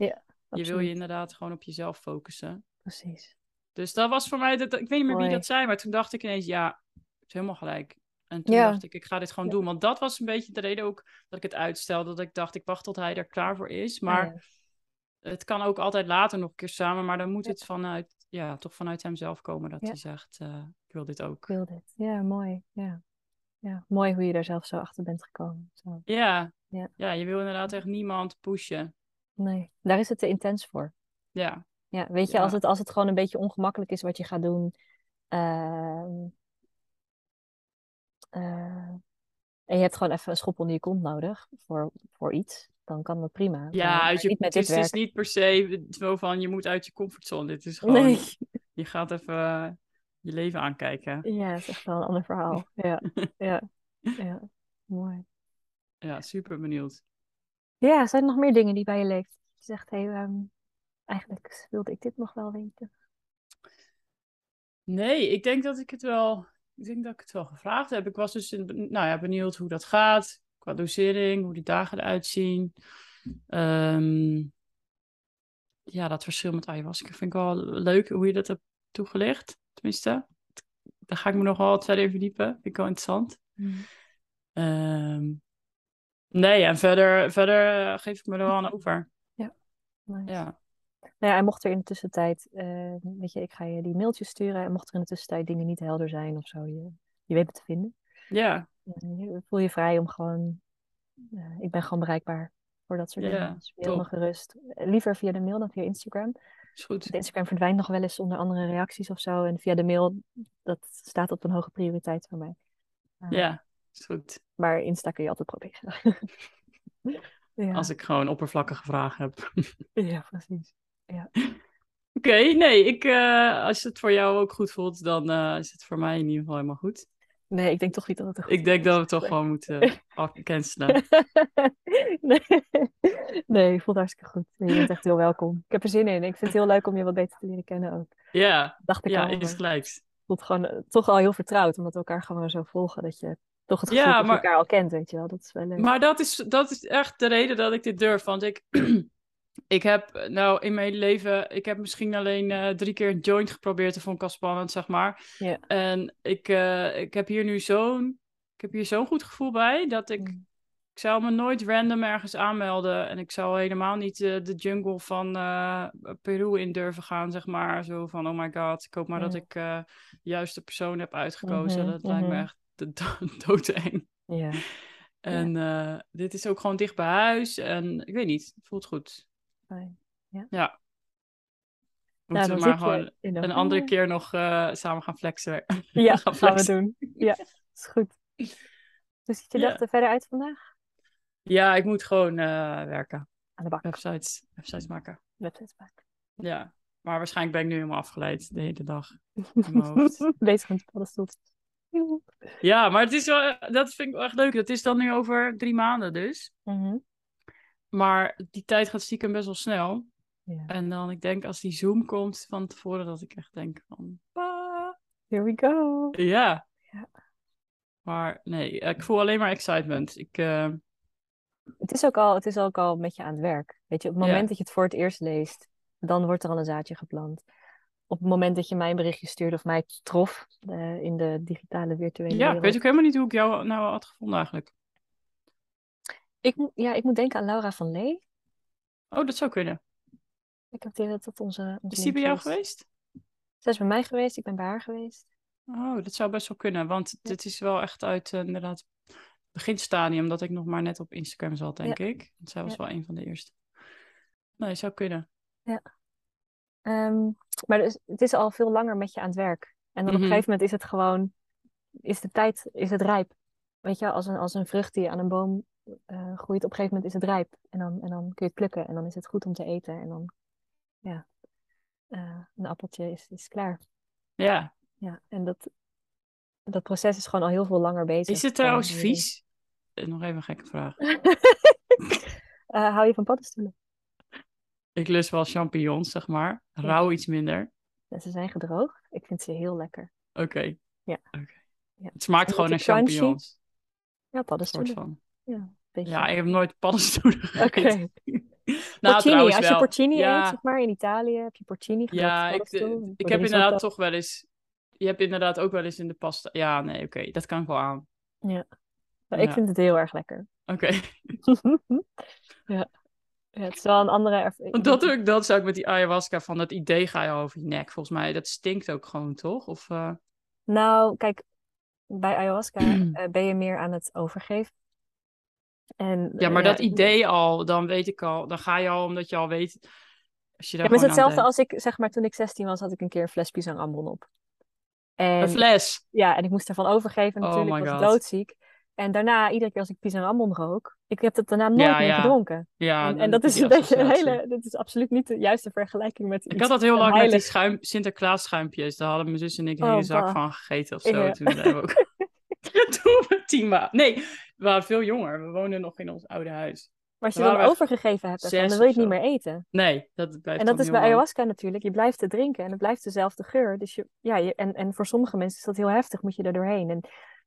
je wil je inderdaad gewoon op jezelf focussen.
Precies.
Dus dat was voor mij, dat, ik weet niet meer wie dat zei, maar toen dacht ik ineens, ja, het is helemaal gelijk. En toen dacht ik, ik ga dit gewoon doen. Want dat was een beetje de reden ook dat ik het uitstelde. Dat ik dacht, ik wacht tot hij er klaar voor is. Maar het kan ook altijd later nog een keer samen. Maar dan moet het vanuit, ja, toch vanuit hem zelf komen. Dat hij zegt, uh, ik wil dit ook. Ik
wil dit. Ja, mooi. Ja. ja, mooi hoe je daar zelf zo achter bent gekomen. Zo.
Ja. Ja. ja, je wil inderdaad echt niemand pushen.
Nee, daar is het te intens voor.
Ja.
Ja, weet je, Als, het, als het gewoon een beetje ongemakkelijk is wat je gaat doen. Uh, uh, en je hebt gewoon even een schop onder je kont nodig voor, voor iets. Dan kan dat prima.
Ja, uit je, het is, is niet per se zo van je moet uit je comfortzone. Dit is gewoon, nee. je gaat even uh, je leven aankijken.
Ja, dat is echt wel een ander verhaal. ja, ja, ja, mooi.
Ja, super benieuwd.
Ja, zijn er nog meer dingen die bij je leeft? Je zegt, hé, hey, um, eigenlijk wilde ik dit nog wel weten.
Nee, ik denk dat ik het wel, ik denk dat ik het wel gevraagd heb. Ik was dus nou ja, benieuwd hoe dat gaat, qua dosering, hoe die dagen eruit zien. Um, ja, dat verschil met ayahuasca vind ik wel leuk hoe je dat hebt toegelicht. Tenminste, daar ga ik me nog wel wat verder in verdiepen. Vind ik wel interessant. Mm. Um, Nee, en verder, verder eh, geef ik me er wel aan over.
Ja, nice.
ja.
Nou ja, en mocht er in de tussentijd, uh, weet je, ik ga je die mailtjes sturen. En mocht er in de tussentijd dingen niet helder zijn of zo, je, je weet het te vinden.
Ja.
Uh, voel je vrij om gewoon, uh, ik ben gewoon bereikbaar voor dat soort dingen. Dus me gerust. Liever via de mail dan via Instagram.
Is goed.
De Instagram verdwijnt nog wel eens onder andere reacties of zo. En via de mail, dat staat op een hoge prioriteit voor mij.
ja. Is goed.
Maar Insta kun je altijd proberen.
ja. Als ik gewoon oppervlakkige vragen heb.
ja, precies. Ja.
Oké, nee, ik, uh, als het voor jou ook goed voelt, dan uh, is het voor mij in ieder geval helemaal goed.
Nee, ik denk toch niet dat het goed
Ik denk dat we toch gewoon moeten cancelen.
nee. nee, voelt hartstikke goed. Je bent echt heel welkom. Ik heb er zin in. Ik vind het heel leuk om je wat beter te leren kennen ook.
Ja,
Dacht ik
ja,
al,
is gelijks.
voelt gewoon eh, toch al heel vertrouwd, omdat we elkaar gewoon zo volgen. Dat je toch het gevoel ja, dat je elkaar al kent, weet je wel. Dat is wel leuk.
Maar dat is, dat is echt de reden dat ik dit durf. Want ik, ik heb nou in mijn leven, ik heb misschien alleen uh, drie keer een joint geprobeerd. Dat vond ik al spannend, zeg maar.
Ja.
En ik, uh, ik heb hier nu zo'n, ik heb hier zo'n goed gevoel bij, dat ik...
Mm.
Ik zou me nooit random ergens aanmelden. En ik zou helemaal niet uh, de jungle van uh, Peru in durven gaan, zeg maar. Zo van, oh my god, ik hoop maar mm. dat ik uh, de juiste persoon heb uitgekozen.
Mhm,
dat lijkt me
mhm.
Echt doodeng.
Ja.
En uh, dit is ook gewoon dicht bij huis. En ik weet niet, het voelt goed.
Fijn. Ja.
Ja. We
Nou,
moeten
dan
maar gewoon een andere keer nog uh, samen gaan flexen.
Ja,
gaan
gaan we doen. Ja, is goed. Dus ziet je
Ja.
dag er verder uit vandaag?
Ja, ik moet gewoon uh, werken.
Aan de bak.
Websites, websites maken.
Websites maken.
Ja. Maar waarschijnlijk ben ik nu helemaal afgeleid de hele dag. in mijn hoofd.
Bezig met.
Ja, maar het is wel, dat vind ik wel echt leuk. Dat is dan nu over drie maanden dus.
Mhm.
Maar die tijd gaat stiekem best wel snel.
Ja.
En dan, ik denk als die Zoom komt van tevoren, dat ik echt denk van... "Ah."
Here we go.
Ja.
Ja.
Maar nee, ik voel alleen maar excitement. Ik, eh,
Het is, ook al, het is ook al met je aan het werk. Weet je, op het moment
Ja.
dat je het voor het eerst leest, dan wordt er al een zaadje geplant. Op het moment dat je mij een berichtje stuurde of mij trof eh, in de digitale virtuele
ja, ik
wereld.
weet ook helemaal niet hoe ik jou nou had gevonden eigenlijk.
Ik, ja, ik moet denken aan Laura van Lee.
Oh, dat zou kunnen.
Ik heb dat dat onze, onze
Is die bij jou
is.
geweest?
Zij is bij mij geweest, ik ben bij haar geweest.
Oh, dat zou best wel kunnen. Want dit is wel echt uit eh, inderdaad het beginstadium dat ik nog maar net op Instagram zat, denk ik. Want zij was
Ja.
wel een van de eerste. Nee, zou kunnen.
Ehm, maar dus, het is al veel langer met je aan het werk. En dan op
Mhm.
een gegeven moment is het gewoon, is de tijd, is het rijp. Weet je, als een, als een vrucht die aan een boom eh, groeit op een gegeven moment is het rijp. En dan, en dan kun je het plukken en dan is het goed om te eten. En dan, ja, eh, een appeltje is, is klaar.
Ja.
Ja, en dat, dat proces is gewoon al heel veel langer bezig.
Is het trouwens vies? Eh, Nog even een gekke vraag.
hou je van paddenstoelen?
Ik lust wel champignons, zeg maar. Rauw iets minder.
Ja, ze zijn gedroogd. Ik vind ze heel lekker.
Oké.
Ja. Ja.
Het smaakt gewoon naar champignons.
Ja, paddenstoelen.
van.
Ja, beetje.
Ja, ik heb nooit paddenstoelen
Oké.
nou,
porcini, als je
wel.
porcini
ja,
eet, zeg maar, in Italië heb je porcini
Ja, ik,
paddenstoel,
ik heb
de
inderdaad toch wel eens... Je hebt inderdaad ook wel eens in de pasta... Ja, nee, oké. dat kan ik wel aan.
Ja. Maar ik vind het heel erg lekker.
Oké.
ja. Ja, het is wel een andere ervaring.
Dat, doe ik, dat zou ik met die ayahuasca van dat idee ga je over je nek. Volgens mij, dat stinkt ook gewoon, toch? Of, eh,
Nou, kijk, bij ayahuasca eh, ben je meer aan het overgeven. En,
Ja,
eh,
maar dat
ik-
idee al, dan weet ik al, dan ga je al omdat je al weet. Als je daar
Ja, het is hetzelfde als ik, zeg maar, toen ik 16 was, had ik een keer een fles pisang ambon op. En.
Een fles.
ja, en ik moest ervan overgeven
Oh
natuurlijk, ik was
God.
doodziek. En daarna, iedere keer als ik pisang ambon rook, ik heb het daarna nooit
Ja,
meer
ja.
gedronken.
Ja,
en, dat is een beetje hele, dat is absoluut niet de juiste vergelijking met
Ik had dat heel lang met die schuim, Sinterklaas schuimpjes. Daar hadden mijn zus en ik een
Oh,
hele zak
bah.
van gegeten of
Ik,
zo.
eh,
Toen we ook. toen we tien waren. Nee, we waren veel jonger. We woonden nog in ons oude huis.
Maar als je
Dan
overgegeven hebt, dan wil je het niet meer eten.
Nee, dat blijft
En dat is bij
lang.
ayahuasca natuurlijk. Je blijft het drinken en het blijft dezelfde geur. Dus je, ja, je, en, en voor sommige mensen is dat heel heftig, moet je er doorheen. En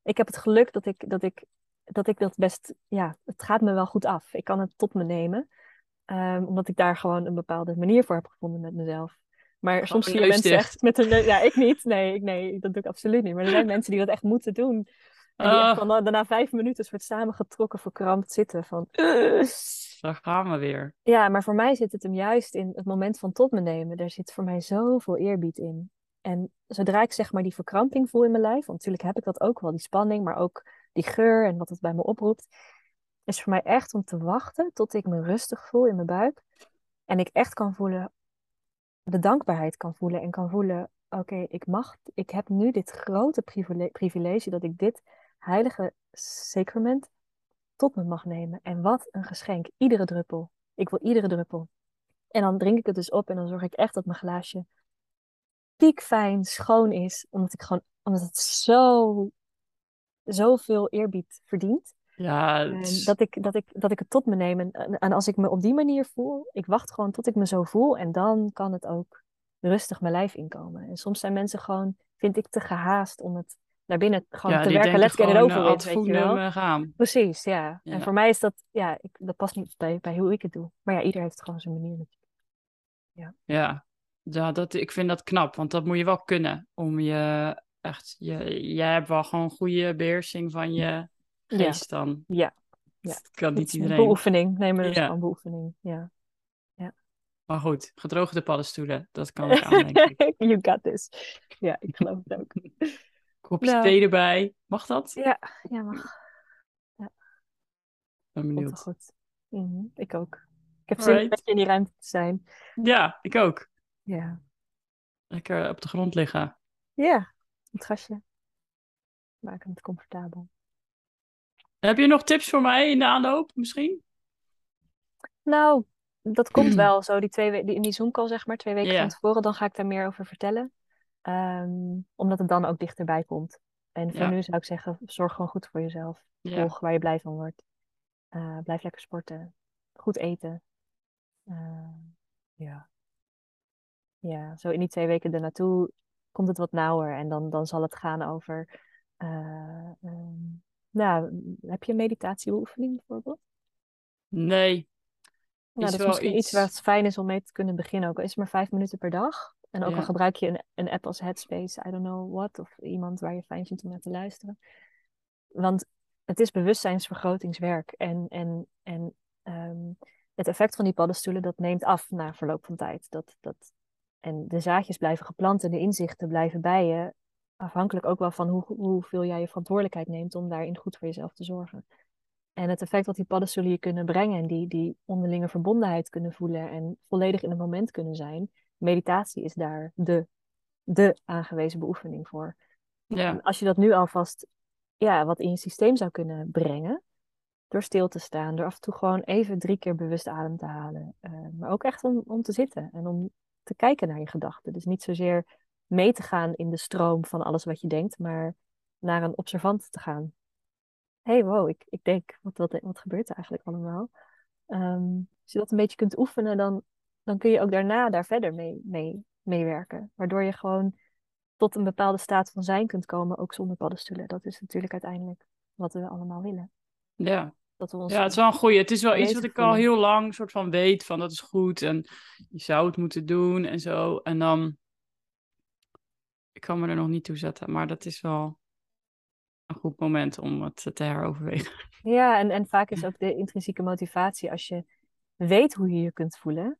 ik heb het geluk dat ik dat, ik, dat, ik dat best, ja, het gaat me wel goed af. Ik kan het tot me nemen, ehm, omdat ik daar gewoon een bepaalde manier voor heb gevonden met mezelf. Maar soms zie je mensen echt met een, ja, ik niet. Nee, ik, nee, dat doe ik absoluut niet. Maar er zijn mensen die dat echt moeten doen. En die echt
Ah.
van, daarna vijf minuten soort samengetrokken, verkrampt zitten van...
Daar gaan we weer.
Ja, maar voor mij zit het hem juist in het moment van tot me nemen. Daar zit voor mij zoveel eerbied in. En zodra ik zeg maar die verkramping voel in mijn lijf, want natuurlijk heb ik dat ook wel, die spanning, maar ook die geur en wat het bij me oproept, is voor mij echt om te wachten tot ik me rustig voel in mijn buik. En ik echt kan voelen, de dankbaarheid kan voelen en kan voelen, oké, ik mag, ik heb nu dit grote privile- privilege dat ik dit heilige sacrament tot me mag nemen. En wat een geschenk. Iedere druppel. Ik wil iedere druppel. En dan drink ik het dus op en dan zorg ik echt dat mijn glaasje piekfijn, schoon is. Omdat ik gewoon, omdat het zo, zoveel eerbied verdient.
Ja, is-
dat, ik, dat, ik, dat ik het tot me neem. En, en als ik me op die manier voel, ik wacht gewoon tot ik me zo voel. En dan kan het ook rustig mijn lijf inkomen. En soms zijn mensen gewoon, vind ik, te gehaast om het naar binnen gewoon
ja,
te werken. Let's get it over
eh,
with, weet je wel.
voetnum, gaan.
Precies, ja.
Ja.
En voor mij is dat, ja, ik, dat past niet bij, bij hoe ik het doe. Maar ja, ieder heeft gewoon zijn manier natuurlijk.
Ja, ja dat, ik vind dat knap, want dat moet je wel kunnen. Om je echt, je, jij hebt wel gewoon goede beheersing van je
Ja.
geest dan.
Ja, ja.
Dat kan niet
een
iedereen.
beoefening. Nee, maar
Ja.
gewoon beoefening. Ja.
Maar goed, gedroogde paddenstoelen, dat kan ik aan, denk ik.
you got this. Ja, ik geloof het ook.
Kopje
Nou.
thee erbij. Mag dat?
Ja, ja, mag.
Ben
Komt wel
benieuwd.
goed. Mhm, ik ook. Ik heb zin om een in die ruimte te zijn.
Ja, ik ook.
Ja.
Lekker op de grond liggen.
Ja, het gastje. Maken het comfortabel.
Heb je nog tips voor mij in de aanloop misschien?
Nou, dat komt wel zo, die twee we- die, in die Zoom-call, zeg maar, twee weken van tevoren. Dan ga ik daar meer over vertellen. Ehm, omdat het dan ook dichterbij komt. En voor
Ja.
nu zou ik zeggen, zorg gewoon goed voor jezelf. Volg waar je blij van wordt. Eh, blijf lekker sporten. Goed eten. Eh, ja. Ja, zo in die twee weken ernaartoe komt het wat nauwer. En dan, dan zal het gaan over... eh, ehm, nou, heb je een meditatieoefening bijvoorbeeld?
Nee.
Nou,
Is
dat is
wel
misschien iets
iets-
waar het fijn is om mee te kunnen beginnen. Ook al is het maar vijf minuten per dag. En ook
Ja.
al gebruik je een, een app als Headspace, I don't know what. Of iemand waar je fijn vindt om naar te luisteren. Want het is bewustzijnsvergrotingswerk. En, en, en ehm, het effect van die paddenstoelen, dat neemt af na verloop van tijd. Dat, dat, en de zaadjes blijven geplant en de inzichten blijven bij je. Afhankelijk ook wel van hoe, hoeveel jij je verantwoordelijkheid neemt om daarin goed voor jezelf te zorgen. En het effect wat die paddenstoelen je kunnen brengen en die, die onderlinge verbondenheid kunnen voelen en volledig in het moment kunnen zijn. Meditatie is daar de, de aangewezen beoefening voor.
Ja.
En als je dat nu alvast ja, wat in je systeem zou kunnen brengen, Door stil te staan, door af en toe gewoon even drie keer bewust adem te halen. Eh, maar ook echt om, om te zitten en om te kijken naar je gedachten. Dus niet zozeer mee te gaan in de stroom van alles wat je denkt, maar naar een observant te gaan. Hé, hey, wow, ik, ik denk, wat, wat, wat gebeurt er eigenlijk allemaal? Ehm, als je dat een beetje kunt oefenen, dan, dan kun je ook daarna daar verder mee, mee, mee werken. Waardoor je gewoon tot een bepaalde staat van zijn kunt komen, ook zonder paddenstoelen. Dat is natuurlijk uiteindelijk wat we allemaal willen.
Ja. Dat we ons ja, het is wel een goeie. Het is wel iets wat ik al heel lang soort van weet van dat is goed en je zou het moeten doen en zo. En dan, ik kan me er nog niet toe zetten, maar dat is wel een goed moment om het te heroverwegen.
Ja, en, en vaak is ook de intrinsieke motivatie als je weet hoe je je kunt voelen.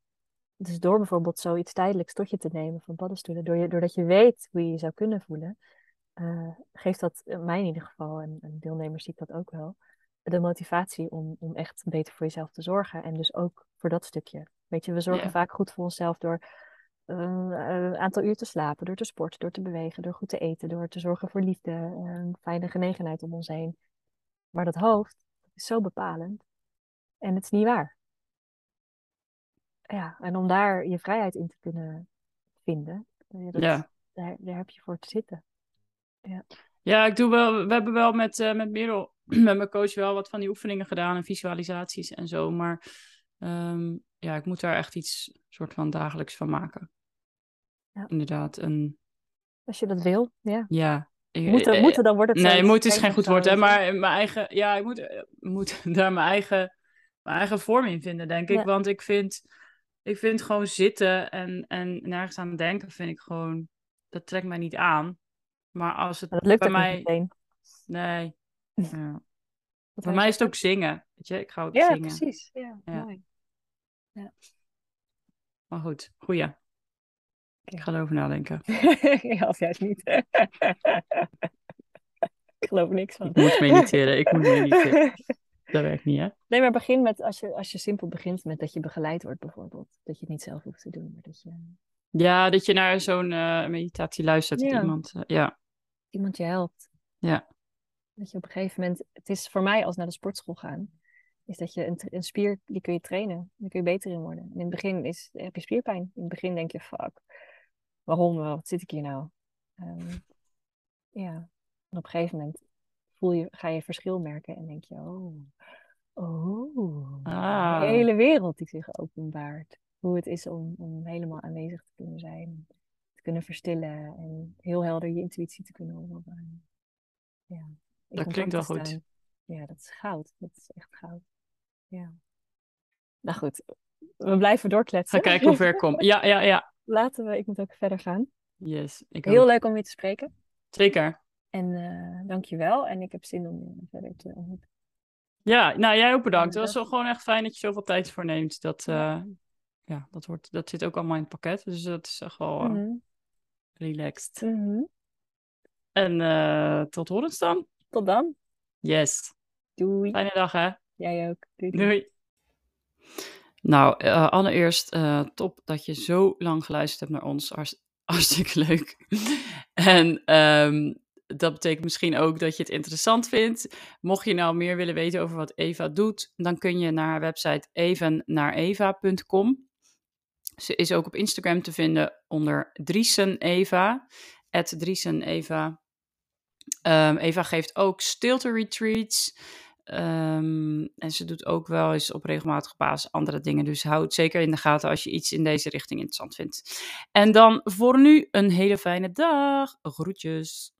Dus door bijvoorbeeld zoiets tijdelijks tot je te nemen van paddenstoelen, door je, doordat je weet hoe je je zou kunnen voelen, uh, geeft dat mij in ieder geval, en, en deelnemers zie ik dat ook wel, de motivatie om, om echt beter voor jezelf te zorgen. En dus ook voor dat stukje. Weet je, we zorgen vaak goed voor onszelf door uh, een aantal uur te slapen, door te sporten, door te bewegen, door goed te eten, door te zorgen voor liefde, een fijne genegenheid om ons heen. Maar dat hoofd is zo bepalend. En het is niet waar. Ja, en om daar je vrijheid in te kunnen vinden, dat, ja. daar, daar heb je voor te zitten.
Ja. Ja, ik doe wel, we hebben wel met, uh, met Merel, met mijn coach, wel wat van die oefeningen gedaan en visualisaties en zo. Maar um, ja, ik moet daar echt iets soort van dagelijks van maken. Ja. Inderdaad. En...
Als je dat wil, ja.
Ja.
Moeten, eh, moeten, dan wordt het
Nee, moeten is geen goed woord, hè. Maar mijn eigen, ja, ik moet, eh, moet daar mijn eigen, mijn eigen vorm in vinden, denk ik. Want ik vind, ik vind gewoon zitten en, en nergens aan denken, vind ik gewoon, dat trekt mij niet aan. Maar als het
dat lukt
bij
mij. Meteen.
Nee. Ja. Voor mij is het ook zingen. Weet je, ik ga ook
ja,
zingen.
Precies. Ja, ja. Mooi.
Ja. Maar goed, goeie. Ik ga erover nadenken.
ja, of juist niet. ik geloof niks van.
Ik moet mediteren, ik moet mediteren. Dat werkt niet, hè?
Nee, maar begin met, als je, als je simpel begint met dat je begeleid wordt bijvoorbeeld. Dat je het niet zelf hoeft te doen, maar dat je...
Ja, dat je naar zo'n uh, meditatie luistert. Ja. Iemand, uh, ja.
Iemand je helpt.
Ja.
Dat je op een gegeven moment, het is voor mij als naar de sportschool gaan, is dat je een, een spier, die kun je trainen. Daar kun je beter in worden. in het begin is, heb je spierpijn. In het begin denk je, fuck, waarom, wat zit ik hier nou? Um, ja, en op een gegeven moment voel je, ga je verschil merken en denk je, oh, oh,
ah.
de hele wereld die zich openbaart. Hoe het is om, om helemaal aanwezig te kunnen zijn, kunnen verstillen en heel helder je intuïtie te kunnen horen. Ja,
dat klinkt wel goed.
Ja, dat is goud. Dat is echt goud. Ja. Nou goed, we blijven doorkletsen.
Ga kijken hoe ver ik kom. Ja, ja, ja.
Laten we, ik moet ook verder gaan.
Yes. Ik
Heel leuk om weer te spreken.
Zeker.
En uh, dankjewel. En ik heb zin om je verder te ontmoeten.
Ja, nou jij ook bedankt. Het was wel gewoon echt fijn dat je zoveel tijd voor neemt. Dat, uh, ja, dat, wordt, dat zit ook allemaal in het pakket. Dus dat is echt wel uh, mm -hmm. Relaxed.
Mm -hmm.
En tot horens dan.
Tot dan.
Yes.
Doei.
Fijne dag hè.
Jij ook. Doei.
doei. Nou, uh, allereerst uh, top dat je zo lang geluisterd hebt naar ons. Hartst hartstikke leuk. en um, dat betekent misschien ook dat je het interessant vindt. Mocht je nou meer willen weten over wat Eva doet, dan kun je naar haar website evennaareva.com. Ze is ook op Instagram te vinden onder Drieseneva, Drieseneva. Um, Eva geeft ook stilte retreats. Um, en ze doet ook wel eens op regelmatige basis andere dingen. Dus houd zeker in de gaten als je iets in deze richting interessant vindt. En dan voor nu een hele fijne dag. Groetjes.